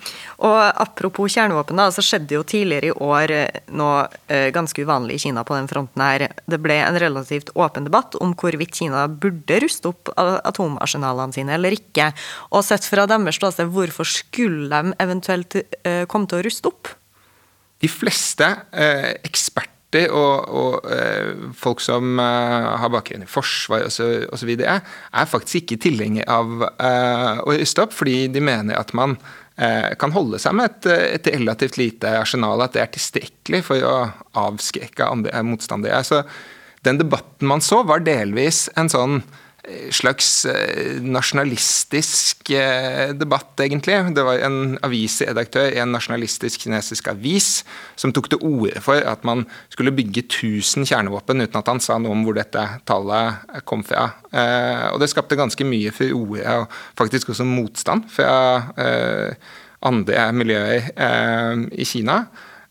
Speaker 2: Og Apropos kjernevåpen, så skjedde jo tidligere i år eh, noe eh, ganske uvanlig i Kina på den fronten her. Det ble en relativt åpen debatt om hvorvidt Kina burde ruste opp atomarsenalene sine eller ikke. Og sett fra deres ståsted, hvorfor skulle de eventuelt eh, komme til å ruste opp?
Speaker 4: De fleste eh, eksperter og, og eh, folk som eh, har bakgrunn i forsvar osv., er, faktisk ikke tilhengere av eh, å ruste opp, fordi de mener at man kan holde seg med et, et, relativt lite arsenal, at det er tilstrekkelig for å avskrekke motstandere. Så den debatten man så, var delvis en sånn slags eh, nasjonalistisk eh, debatt, egentlig. Det var en avisredaktør i en nasjonalistisk kinesisk avis som tok til orde for at man skulle bygge 1000 kjernevåpen, uten at han sa noe om hvor dette tallet kom fra. Eh, og det skapte ganske mye furore og faktisk også motstand fra andre miljøer i Kina.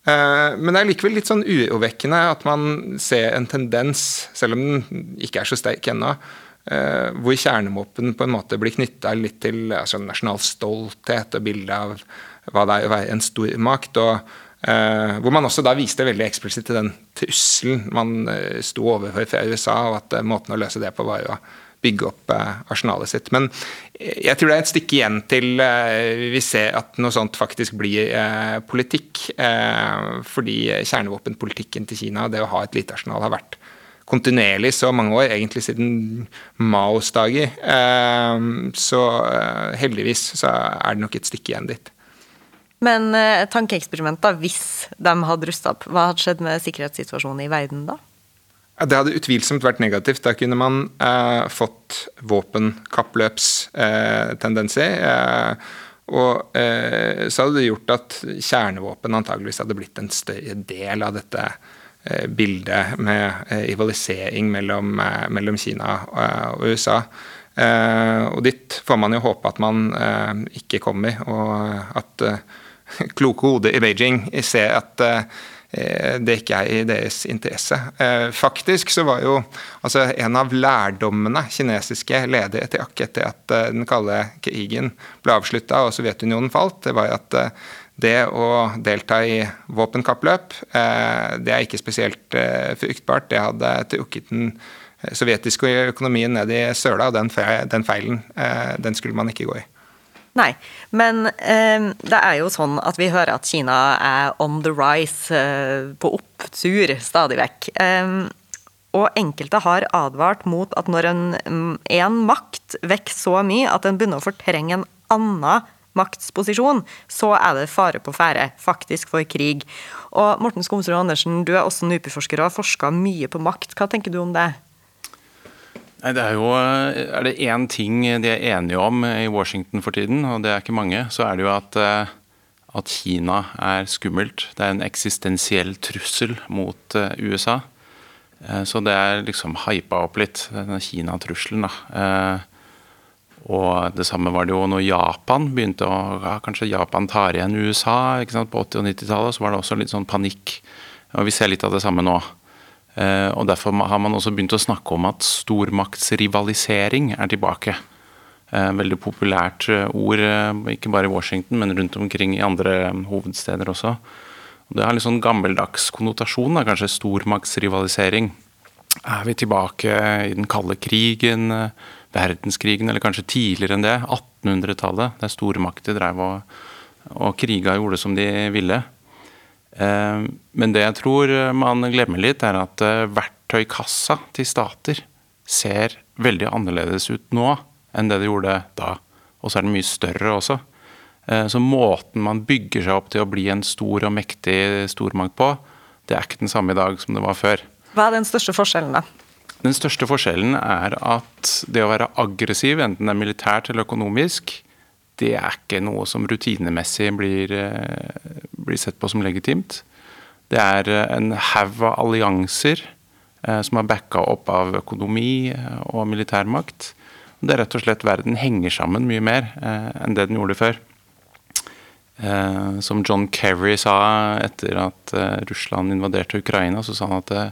Speaker 4: Men det er likevel litt sånn urovekkende at man ser en tendens, selv om den ikke er så sterk ennå, hvor kjernevåpen på en måte blir knytta litt til altså, nasjonal stolthet og bildet av hva det er å være en stormakt. og uh, Hvor man også da viste veldig eksplisitt til den trusselen man uh, sto overfor fra USA, og at måten å løse det på var å bygge opp arsenalet sitt. Men jeg tror det er et stykke igjen til vi ser at noe sånt faktisk blir politikk. Fordi kjernevåpenpolitikken til Kina, det å ha et lite arsenal, har vært kontinuerlig så mange år, egentlig siden Maos dager. Så heldigvis så er det nok et stykke igjen dit.
Speaker 2: Men tankeeksperimentet, hvis de hadde rusta opp, hva hadde skjedd med sikkerhetssituasjonen i verden da?
Speaker 4: Det hadde utvilsomt vært negativt. Da kunne man eh, fått våpenkappløpstendenser. Eh, og eh, så hadde det gjort at kjernevåpen antageligvis hadde blitt en større del av dette eh, bildet med eh, rivalisering mellom, mellom, Kina og USA. og dit får man jo håpe at man ikke kommer, og at *laughs* kloke hodet i Beijing ser at eh, det ikke er i deres interesse. Eh, faktisk så var jo altså en av lærdommene kinesiske ledere trakk etter at eh, den kalde krigen ble avslutta og Sovjetunionen falt, det var at det å delta i våpenkappløp, det er ikke spesielt fruktbart. Det hadde trukket den sovjetiske økonomien ned i søla, og den feilen den skulle man ikke gå i.
Speaker 2: Nei, men eh, det er jo sånn at vi hører at Kina er on the rise, eh, på opptur stadig vekk. Eh, og enkelte har advart mot at når en, en makt vokser så mye at den begynner å fortrenge en annen maktsposisjon, så er det fare på ferde, faktisk for krig. Og Morten Skomsrud Andersen, du er også NUPI-forsker og har forska mye på makt. Hva tenker du om det?
Speaker 8: Nei, det Er jo, er det én ting de er enige om i Washington for tiden, og det er ikke mange, så er det jo at, eh, at Kina er skummelt. Det er en eksistensiell trussel mot eh, USA. Eh, så det er liksom hypa opp litt, denne Kina-trusselen. da. Og det samme var det jo når Japan begynte å ja, Kanskje Japan tar igjen USA ikke sant? på 80- og 90-tallet. Så var det også litt sånn panikk. Og vi ser litt av det samme nå. Eh, og Derfor har man også begynt å snakke om at stormaktsrivalisering er tilbake. Eh, veldig populært eh, ord, ikke bare i Washington, men rundt omkring i andre hovedsteder også. Det har litt sånn gammeldags konnotasjon, da, kanskje stormaktsrivalisering. Er vi tilbake i den kalde krigen, verdenskrigen, eller kanskje tidligere enn det? 1800-tallet, der stormakter drev og, og kriga gjorde som de ville. Eh, men det jeg tror man glemmer litt, er at eh, verktøykassa til stater ser veldig annerledes ut nå enn det det gjorde da. Og så er den mye større også. Eh, så måten man bygger seg opp til å bli en stor og mektig stormakt på, det er ikke den samme i dag som det var før.
Speaker 2: Hva er den største forskjellen, da?
Speaker 8: Den største forskjellen er at det å være aggressiv, enten det er militært eller økonomisk, det er ikke noe som rutinemessig blir, eh, blir sett på som legitimt. Det er eh, en haug av allianser eh, som er backa opp av økonomi og militærmakt. Det er rett og slett verden henger sammen mye mer enn det den gjorde før. Som John Kerry sa etter at Russland invaderte Ukraina, så sa han at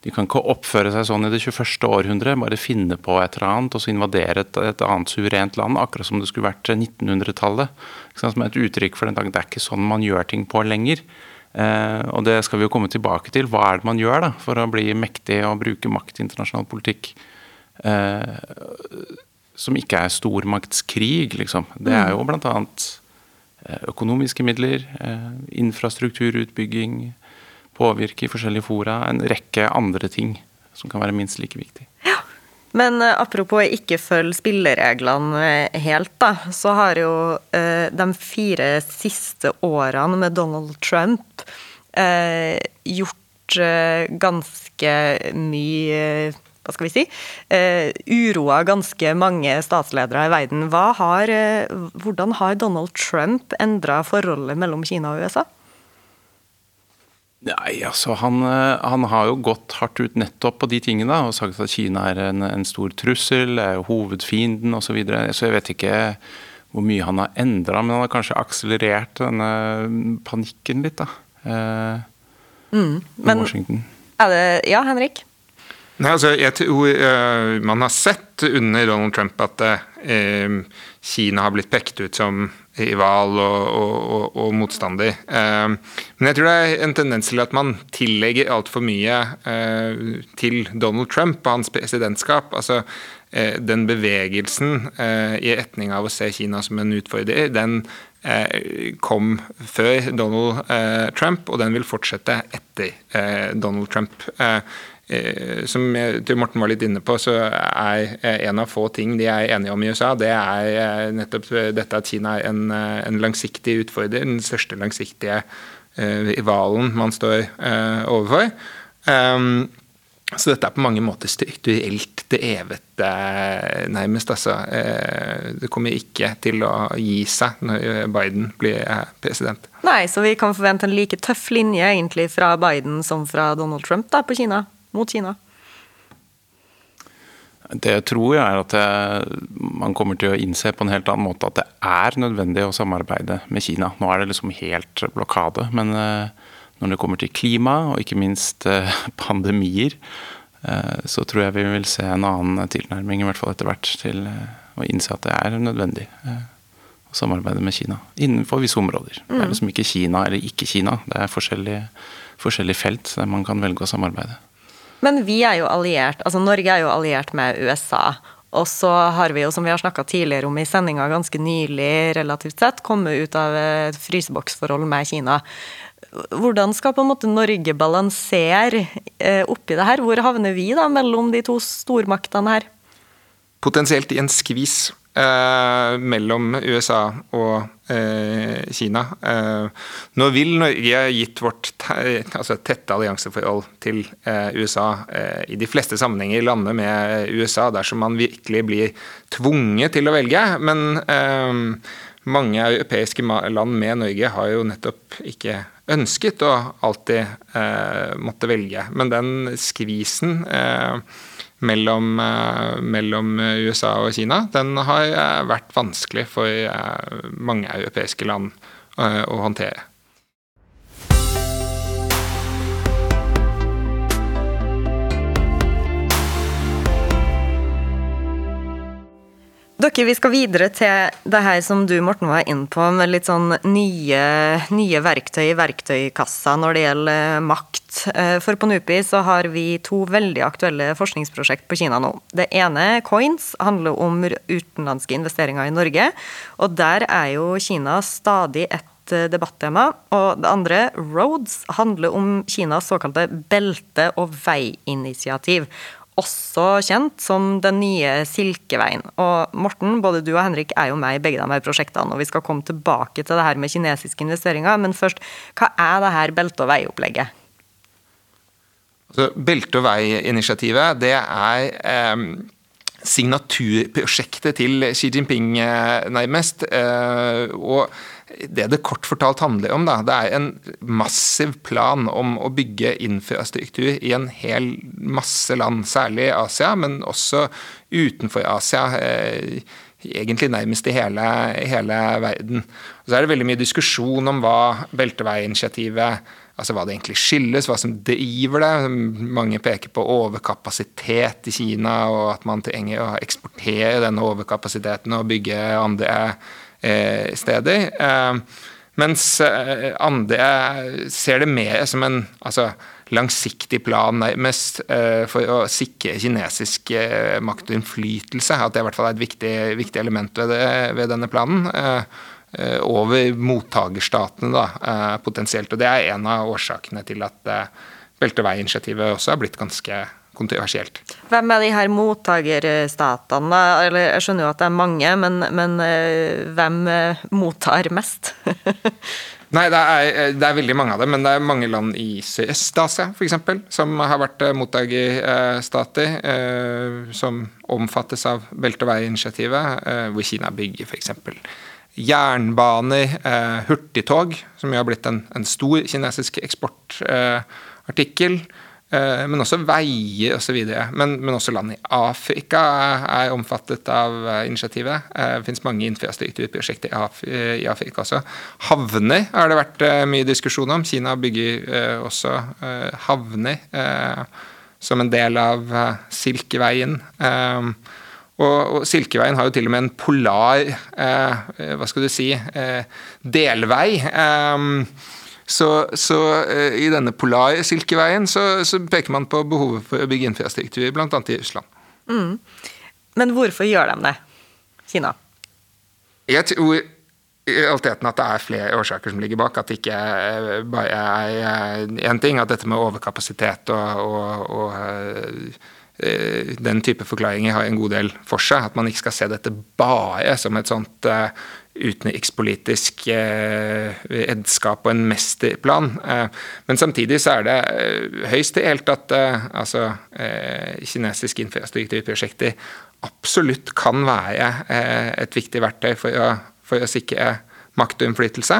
Speaker 8: de kan ikke oppføre seg sånn i det 21. århundre, bare finne på et eller annet og så invadere et, et annet suverent land, akkurat som det skulle vært 1900-tallet. Som et uttrykk for den dag. Det er ikke sånn man gjør ting på lenger. Eh, og det skal vi jo komme tilbake til. Hva er det man gjør da, for å bli mektig og bruke makt i internasjonal politikk? Eh, som ikke er stormaktskrig, liksom. Det er jo bl.a. Eh, økonomiske midler, eh, infrastrukturutbygging, påvirke i forskjellige fora. En rekke andre ting som kan være minst like viktig.
Speaker 2: Ja. Men uh, apropos ikke følge spillereglene eh, helt, da, så har jo eh, de fire siste årene med Donald Trump eh, gjort ganske mye hva skal vi si, uroa ganske mange statsledere i verden. Har, hvordan har Donald Trump endra forholdet mellom Kina og USA?
Speaker 8: Nei, altså han, eh, han, har jo gått hardt ut nettopp på de tingene og sagt at Kina er en, en stor trussel, er jo hovedfienden osv. Så, videre. så jeg vet ikke hvor mye han har endra, men han har kanskje akselerert denne panikken litt, da. Eh,
Speaker 2: mm, men Washington. er det Ja, Henrik?
Speaker 4: Nei, altså, jeg tror uh, Man har sett under Donald Trump at uh, Kina har blitt pekt ut som rival og, og, og, motstander. Men jeg tror det er en tendens til at man tillegger altfor mye til Donald Trump og hans presidentskap. altså den bevegelsen i retning av å se Kina som en utfordrer, den kom før Donald Trump, og den vil fortsette etter Donald Trump. Eh, som til Morten var litt inne på, så er en av få ting de er enige om i USA, det er eh, nettopp dette at Kina er en, eh, en langsiktig utfordrer, den største langsiktige rivalen man står overfor. Um, så dette er på mange måter strukturelt evete nærmest. Altså. Det kommer ikke til å gi seg når Biden blir president.
Speaker 2: Nei, så vi kan forvente en like tøff linje egentlig fra Biden som fra Donald Trump da, på Kina? Mot Kina?
Speaker 8: Det jeg tror jeg er at det, man kommer til å innse på en helt annen måte at det er nødvendig å samarbeide med Kina. Nå er det liksom helt blokade, men eh, når det kommer til klima og ikke minst eh, *laughs* pandemier, eh, så tror jeg vi vil se en annen tilnærming, i hvert fall etter hvert, til å innse at det er nødvendig å samarbeide med Kina innenfor visse områder. Det er mm. liksom ikke Kina eller ikke Kina, det er forskjellige, forskjellige felt der man kan velge å samarbeide.
Speaker 2: Men vi er jo alliert, altså Norge er jo alliert med USA. Og så har vi jo, som vi har snakka tidligere om i sendinga ganske nylig, relativt sett, kommet ut av et fryseboksforhold med Kina. Hvordan skal på en måte Norge balansere eh, oppi det her? Hvor havner vi da mellom de to stormaktene her?
Speaker 4: Potensielt i en skvis mellom USA og eh, Kina. Eh, nå vil Norge, gitt vårt altså tette allianseforhold til eh, USA, eh, i de fleste sammenhenger lande med USA dersom man virkelig blir tvunget til å velge. Men eh, mange europeiske land med Norge har jo nettopp ikke ønsket å alltid måtte velge. Men den skvisen eh, mellom, USA og Kina, den har eh, vært vanskelig for eh, mange europeiske land å håndtere.
Speaker 2: Dere, vi skal videre til det her som du Morten var inn på, med litt sånn nye, nye verktøy i verktøykassa når det gjelder makt. Eh, for på NUPI så har vi to veldig aktuelle forskningsprosjekt på Kina nå. Det ene, Coins, handler om utenlandske investeringer i Norge. Og der er jo Kina stadig et eh, debattema. Og det andre, Roads, handler om Kinas såkalte belte- og veiinitiativ også kjent som Den nye Silkeveien. Og Morten, både du og Henrik er jo med i begge de her prosjektene, og vi skal komme tilbake til det her med kinesiske investeringer. Men først, hva er det her belte- og veiopplegget?
Speaker 4: Altså, belte- og vei-initiativet, det er eh, signaturprosjektet til Xi Jinping, eh, nærmest. Eh, og det det kort fortalt handler om, da, det er en massiv plan om å bygge infrastruktur i en hel masse land, særlig i Asia, men også utenfor Asia. Eh, egentlig nærmest i hele, hele verden. Og så er det veldig mye diskusjon om hva belteveiinitiativet altså hva det egentlig skyldes, hva som driver det. Mange peker på overkapasitet i Kina, og at man trenger å eksportere denne overkapasiteten og bygge andre steder. Eh, mens eh, andre ser det mer som en altså, langsiktig plan, nærmest, for å sikre kinesisk makt og innflytelse. At det i hvert fall er et viktig, viktig element ved, det, ved, denne planen. Over mottakerstatene, da, potensielt. Og det er en av årsakene til at belteveiinitiativet også har blitt ganske kontroversielt.
Speaker 2: Hvem er de her mottakerstatene? Eller jeg skjønner jo at det er mange, men, men eh, hvem eh, mottar mest? *laughs*
Speaker 4: Nei, det er, eh, det er, veldig mange av dem, men det er mange land i Sørøst-Asia f.eks. som har vært mottakerstater, som omfattes av belte- og vei-initiativet, hvor Kina bygger f.eks. jernbaner, hurtigtog, som jo har blitt en, en stor kinesisk eksportartikkel. Eh, men også veier osv. Men, men også land i Afrika er omfattet av eh, initiativet. Eh, det finnes mange infrastrukturprosjekter i Afrika også. Havner har det vært mye diskusjon om. Kina bygger også havner som en del av Silkeveien. Og, og, Silkeveien har jo til og med en polar hva skal du si, delvei. Eh, så, så eh, i denne polar-silkeveien så, så, peker man på behovet for å bygge infrastruktur, bl.a. i Russland. Mm.
Speaker 2: Men hvorfor gjør de det, Kina?
Speaker 4: Jeg tror i realiteten at det er flere årsaker som ligger bak. At det ikke bare er én ting. At dette med overkapasitet og, og, og Eh, den type forklaringer har en god del for seg. At man ikke skal se dette bare som et sånt utenrikspolitisk redskap og en mesterplan. Uh, men samtidig så er det uh, høyst reelt at altså, kinesiske infrastrukturprosjekter absolutt kan være et viktig verktøy for å, for å sikre makt og innflytelse.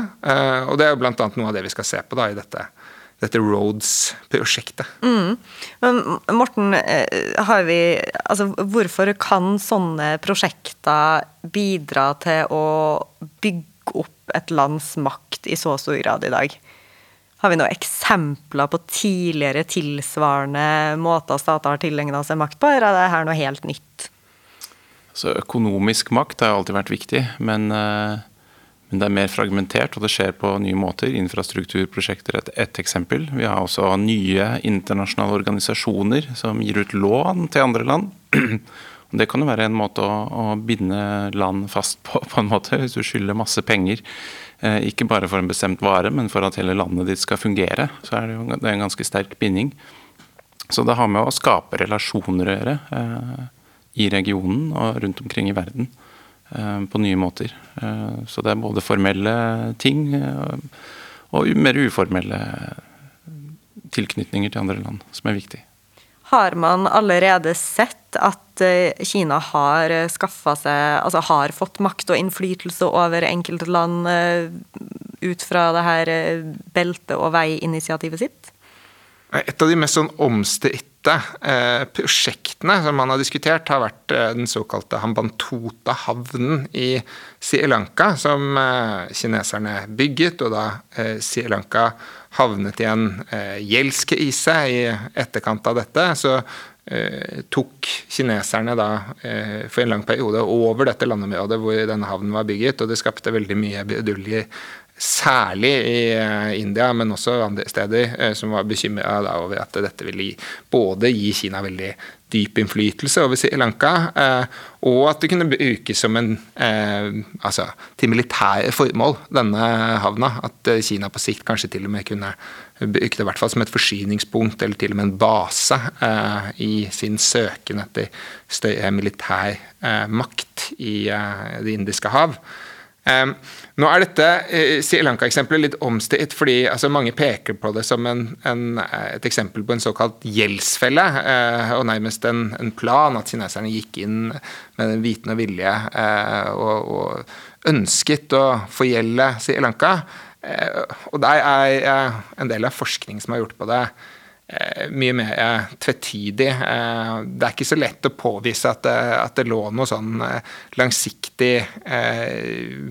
Speaker 4: og det er jo bl.a. noe av det vi skal se på da i dette dette Roads-prosjektet.
Speaker 2: Mm. Men Morten, eh, har vi, altså, hvorfor kan sånne prosjekter bidra til å bygge opp et lands makt i så stor grad i dag? Har vi noen eksempler på tidligere tilsvarende måter stater har tilegna seg makt på, eller er det her noe helt nytt?
Speaker 8: Så økonomisk makt har alltid vært viktig, men uh men det er mer fragmentert, og det skjer på nye måter. Infrastrukturprosjekter er et, et eksempel. Vi har også nye internasjonale organisasjoner som gir ut lån til andre land. *clears throat* Det kan jo være en måte å, å binde land fast på, på en måte, hvis du skylder masse penger. Eh, ikke bare for en bestemt vare, men for at hele landet ditt skal fungere. Så er det jo det er en ganske sterk binding. Så det har med å skape relasjoner å gjøre eh, i regionen og rundt omkring i verden. Eh, på nye måter. Eh, så det er både formelle ting eh, og mer uformelle tilknytninger til andre land som er viktig.
Speaker 2: Har man allerede sett at Kina har skaffa seg Altså har fått makt og innflytelse over enkelte land ut fra det her belte- og veiinitiativet sitt?
Speaker 4: Et av de mest sånn omstridte prosjektene som man har diskutert, har vært eh, den såkalte Hambantota-havnen i Sri Lanka, som eh, kineserne bygget, og da eh, Sri Lanka havnet i en eh, gjeldskrise i etterkant av dette. så eh, tok kineserne da for en lang periode over dette landområdet hvor denne havnen var bygget, og det skapte veldig mye bruduljer særlig i eh, India, men også andre steder, eh, som var bekymra over at dette ville både gi Kina veldig dyp innflytelse over Sri Lanka, eh, og at det kunne brukes som en altså, til militære formål, denne havna. At Kina på sikt kanskje til og med kunne bruke det i hvert fall som et forsyningspunkt, eller til og med en base i sin søken etter større militær makt i Det indiske hav. Um, nå er dette uh, Sri Lanka-eksempelet litt omstridt, fordi altså, mange peker på det som en, en, et eksempel på en såkalt gjeldsfelle, uh, og nærmest en, en, plan at kineserne gikk inn med den viten og vilje og, og, ønsket å forgjelde Sri Lanka. og der er en del av forskning som har gjort på det Eh, mye mer eh, tvetydig. Eh, det er ikke så lett å påvise at det, at det lå noe sånn langsiktig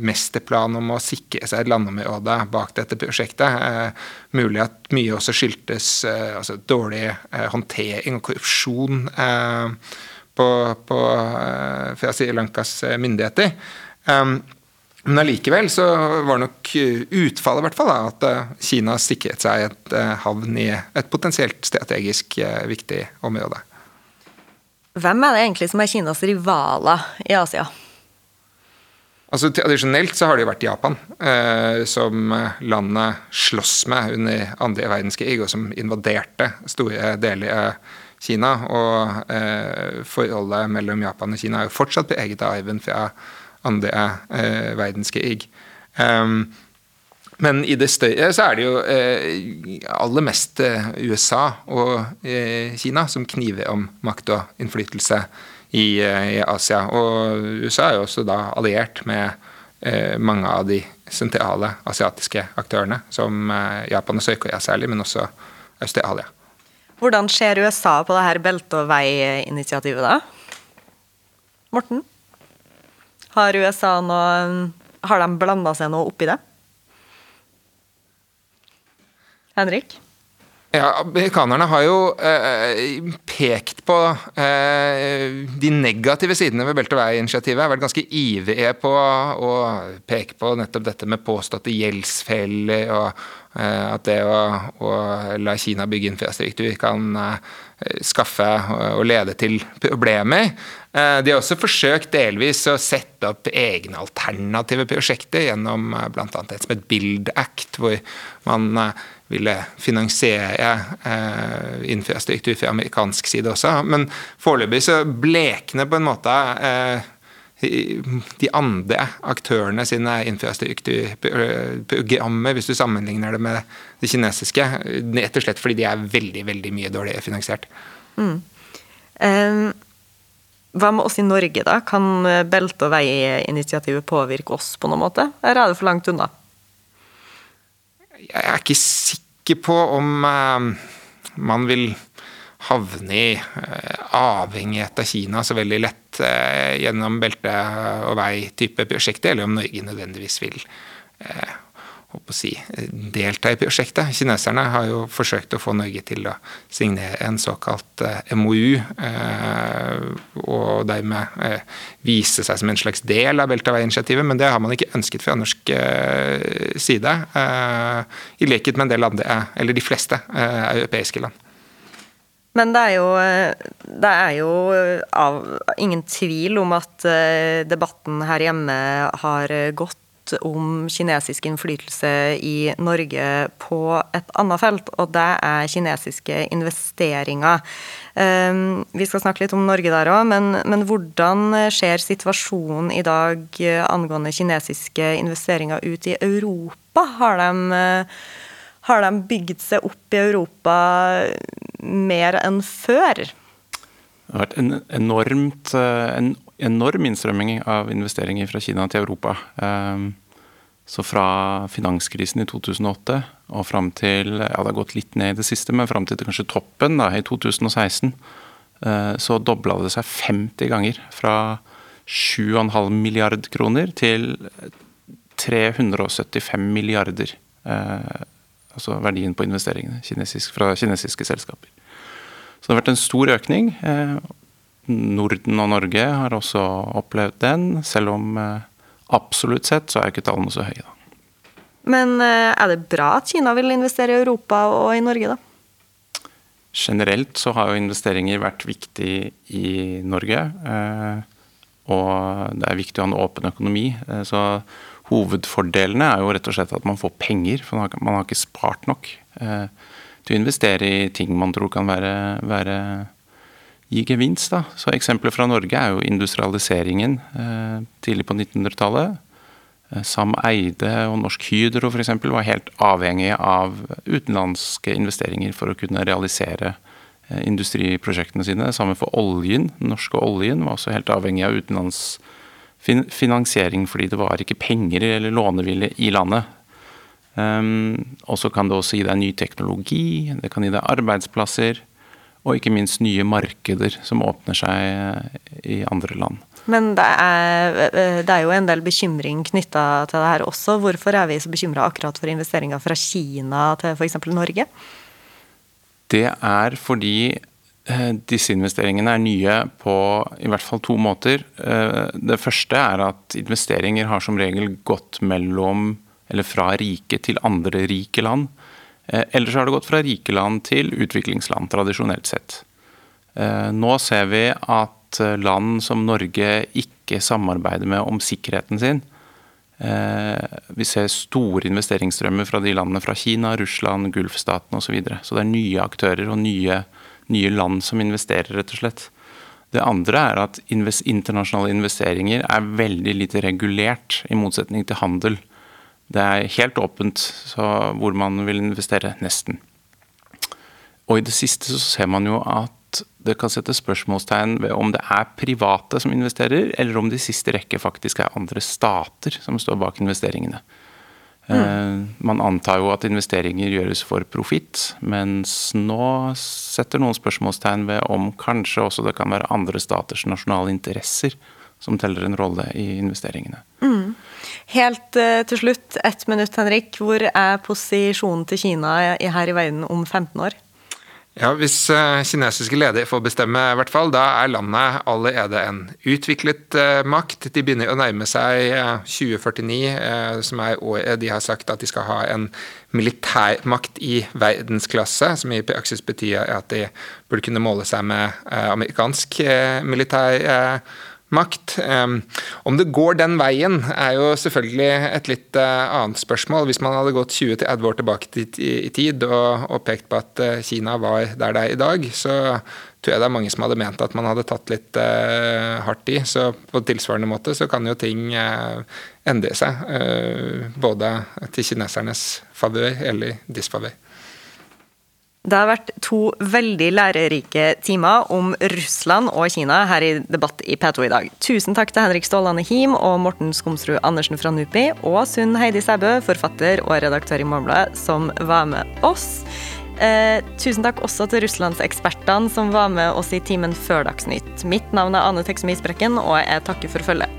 Speaker 4: mesterplan om å sikre seg et landområde bak dette prosjektet. Mulig at mye også skyldtes altså dårlig håndtering og korrupsjon på, på, fra Sri Lankas myndigheter. Men allikevel så var nok utfallet i hvert fall da, at eh, Kina sikret seg et eh, havn i et potensielt strategisk eh, viktig område.
Speaker 2: Hvem er det egentlig som er Kinas rivaler i Asia?
Speaker 4: Altså Tradisjonelt så har det jo vært Japan eh, som landet sloss med under andre verdenskrig, og som invaderte store deler av Kina. Og eh, forholdet mellom Japan og Kina er jo fortsatt preget av arven fra andre eh, verdenskrig. Um, men i det større så er det jo eh, aller mest eh, USA og eh, Kina som kniver om makt og innflytelse i, eh, i, Asia. Og USA er jo også da alliert med eh, mange av de sentrale asiatiske aktørene, som Japan og Sør-Korea særlig, men også Australia.
Speaker 2: Hvordan ser USA på det her belte- og vei-initiativet, da? Morten? Har USA noe Har de blanda seg noe oppi det? Henrik?
Speaker 4: Ja, Amerikanerne har jo eh, pekt på eh, de negative sidene ved Belt og vei-initiativet. Har vært ganske ivrige på å peke på nettopp dette med påståtte gjeldsfeller, og eh, at det å, å, la Kina bygge infrastruktur kan eh, skaffe og lede til problemer. Eh, de har også forsøkt delvis å sette opp egne alternative prosjekter gjennom eh, bl.a. et som et Build Act, hvor man ville finansiere eh, infrastruktur fra amerikansk side også. Men foreløpig så blekner på en måte eh, de andre aktørene sine infrastrukturprogrammer, hvis du sammenligner det med det kinesiske, rett og slett fordi de er veldig veldig mye dårligere finansiert. Mm.
Speaker 2: Um, hva med oss i Norge, da? Kan belte- og veiinitiativet påvirke oss på noen måte, eller er det for langt unna?
Speaker 4: Jeg er ikke sikker på om uh, man vil havne i uh, avhengighet av Kina så veldig lett uh, gjennom belte- og vei-type prosjekter, eller om Norge nødvendigvis vil å si, delta i prosjektet. Kineserne har jo forsøkt å få Norge til å signere en såkalt MOU, og dermed vise seg som en slags del av vei-initiativet, men det har man ikke ønsket fra norsk side. I likhet med en del andre, eller de fleste europeiske land.
Speaker 2: Men det er jo, det er jo av, ingen tvil om at debatten her hjemme har gått om kinesisk innflytelse i Norge på et annet felt, og det er kinesiske investeringer. Vi skal snakke litt om Norge der òg, men, men, hvordan ser situasjonen i dag angående kinesiske investeringer ut i Europa? Har de, har de bygd seg opp i Europa mer enn før?
Speaker 8: Det har vært en enormt, en enorm innstrømming av investeringer fra Kina til Europa. Så fra finanskrisen i 2008 og fram til Ja, det har gått litt ned i det siste, men fram til kanskje toppen da, i 2016, så dobla det seg 50 ganger. Fra 7,5 milliard kroner til 375 milliarder. Altså verdien på investeringene kinesisk, fra kinesiske selskaper. Så det har vært en stor økning. Norden og Norge har også opplevd den, selv om absolutt sett så er ikke tallene så høye. da.
Speaker 2: Men er det bra at Kina vil investere i Europa og i Norge, da?
Speaker 8: Generelt så har jo investeringer vært viktig i Norge. Og det er viktig å ha en åpen økonomi. Så hovedfordelene er jo rett og slett at man får penger, for man har ikke spart nok til å investere i ting man tror kan være, være gi gevinst. Da. Så Eksempler fra Norge er jo industrialiseringen eh, tidlig på 1900-tallet. Eh, Sam Eide og Norsk Hydro f.eks. var helt avhengige av utenlandske investeringer for å kunne realisere eh, industriprosjektene sine. Samme for oljen. Norske oljen var også helt avhengig av utenlandsfinansiering fordi det var ikke penger eller lånevilje i landet. Um, og så kan det også gi deg ny teknologi, det kan gi deg arbeidsplasser. Og ikke minst nye markeder som åpner seg i andre land.
Speaker 2: Men det er, det er jo en del bekymring knytta til det her også. Hvorfor er vi så bekymra akkurat for investeringer fra Kina til f.eks. Norge?
Speaker 8: Det er fordi disse investeringene er nye på i hvert fall to måter. Det første er at investeringer har som regel gått mellom, eller fra rike til andre rike land. Ellers har det gått fra rike land til utviklingsland, tradisjonelt sett. Nå ser vi at land som Norge ikke samarbeider med om sikkerheten sin. Vi ser store investeringsstrømmer fra de landene fra Kina, Russland, Gulfstaten osv. Så, videre. så det er nye aktører og nye, nye, land som investerer, rett og slett. Det andre er at internasjonale investeringer er veldig lite regulert, i motsetning til handel. Det er helt åpent hvor man vil investere, nesten. Og i det siste så ser man jo at det kan sette spørsmålstegn ved om det er private som investerer, eller om det i siste rekke faktisk er andre stater som står bak investeringene. Mm. Man antar jo at investeringer gjøres for profitt, mens nå setter noen spørsmålstegn ved om kanskje også det kan være andre staters nasjonale interesser som teller en rolle i investeringene.
Speaker 2: Mm. Helt uh, til slutt, ett minutt, Henrik. Hvor er posisjonen til Kina her i verden om 15 år?
Speaker 4: Ja, Hvis uh, kinesiske ledere får bestemme, i hvert fall, da er landet allerede en utviklet uh, makt. De begynner å nærme seg uh, 2049, som er året de har sagt at de skal ha en militærmakt i verdensklasse, som i praksis betyr at de burde kunne måle seg med amerikansk militærmakt makt. Om det går den veien, er jo selvfølgelig et litt eh, annet spørsmål. Hvis man hadde gått 20-30 år tilbake i tid og, pekt på at eh, Kina var der det er i dag, så tror jeg det er mange som hadde ment at man hadde tatt litt uh, hardt i. Så på tilsvarende måte så kan jo ting endre seg. Både til kinesernes favør eller disfavør.
Speaker 2: Det har vært to veldig lærerike timer om Russland og Kina her i Debatt i P2 i dag. Tusen takk til Henrik Stålane Him og Morten Skomsrud Andersen fra NUPI, og Sunn Heidi Sæbø, forfatter og redaktør i Morgenbladet, som var med oss. Eh, tusen takk også til russlandsekspertene som var med oss i timen før Dagsnytt. Mitt navn er Ane Teksemi Sprekken, og jeg takker for følget.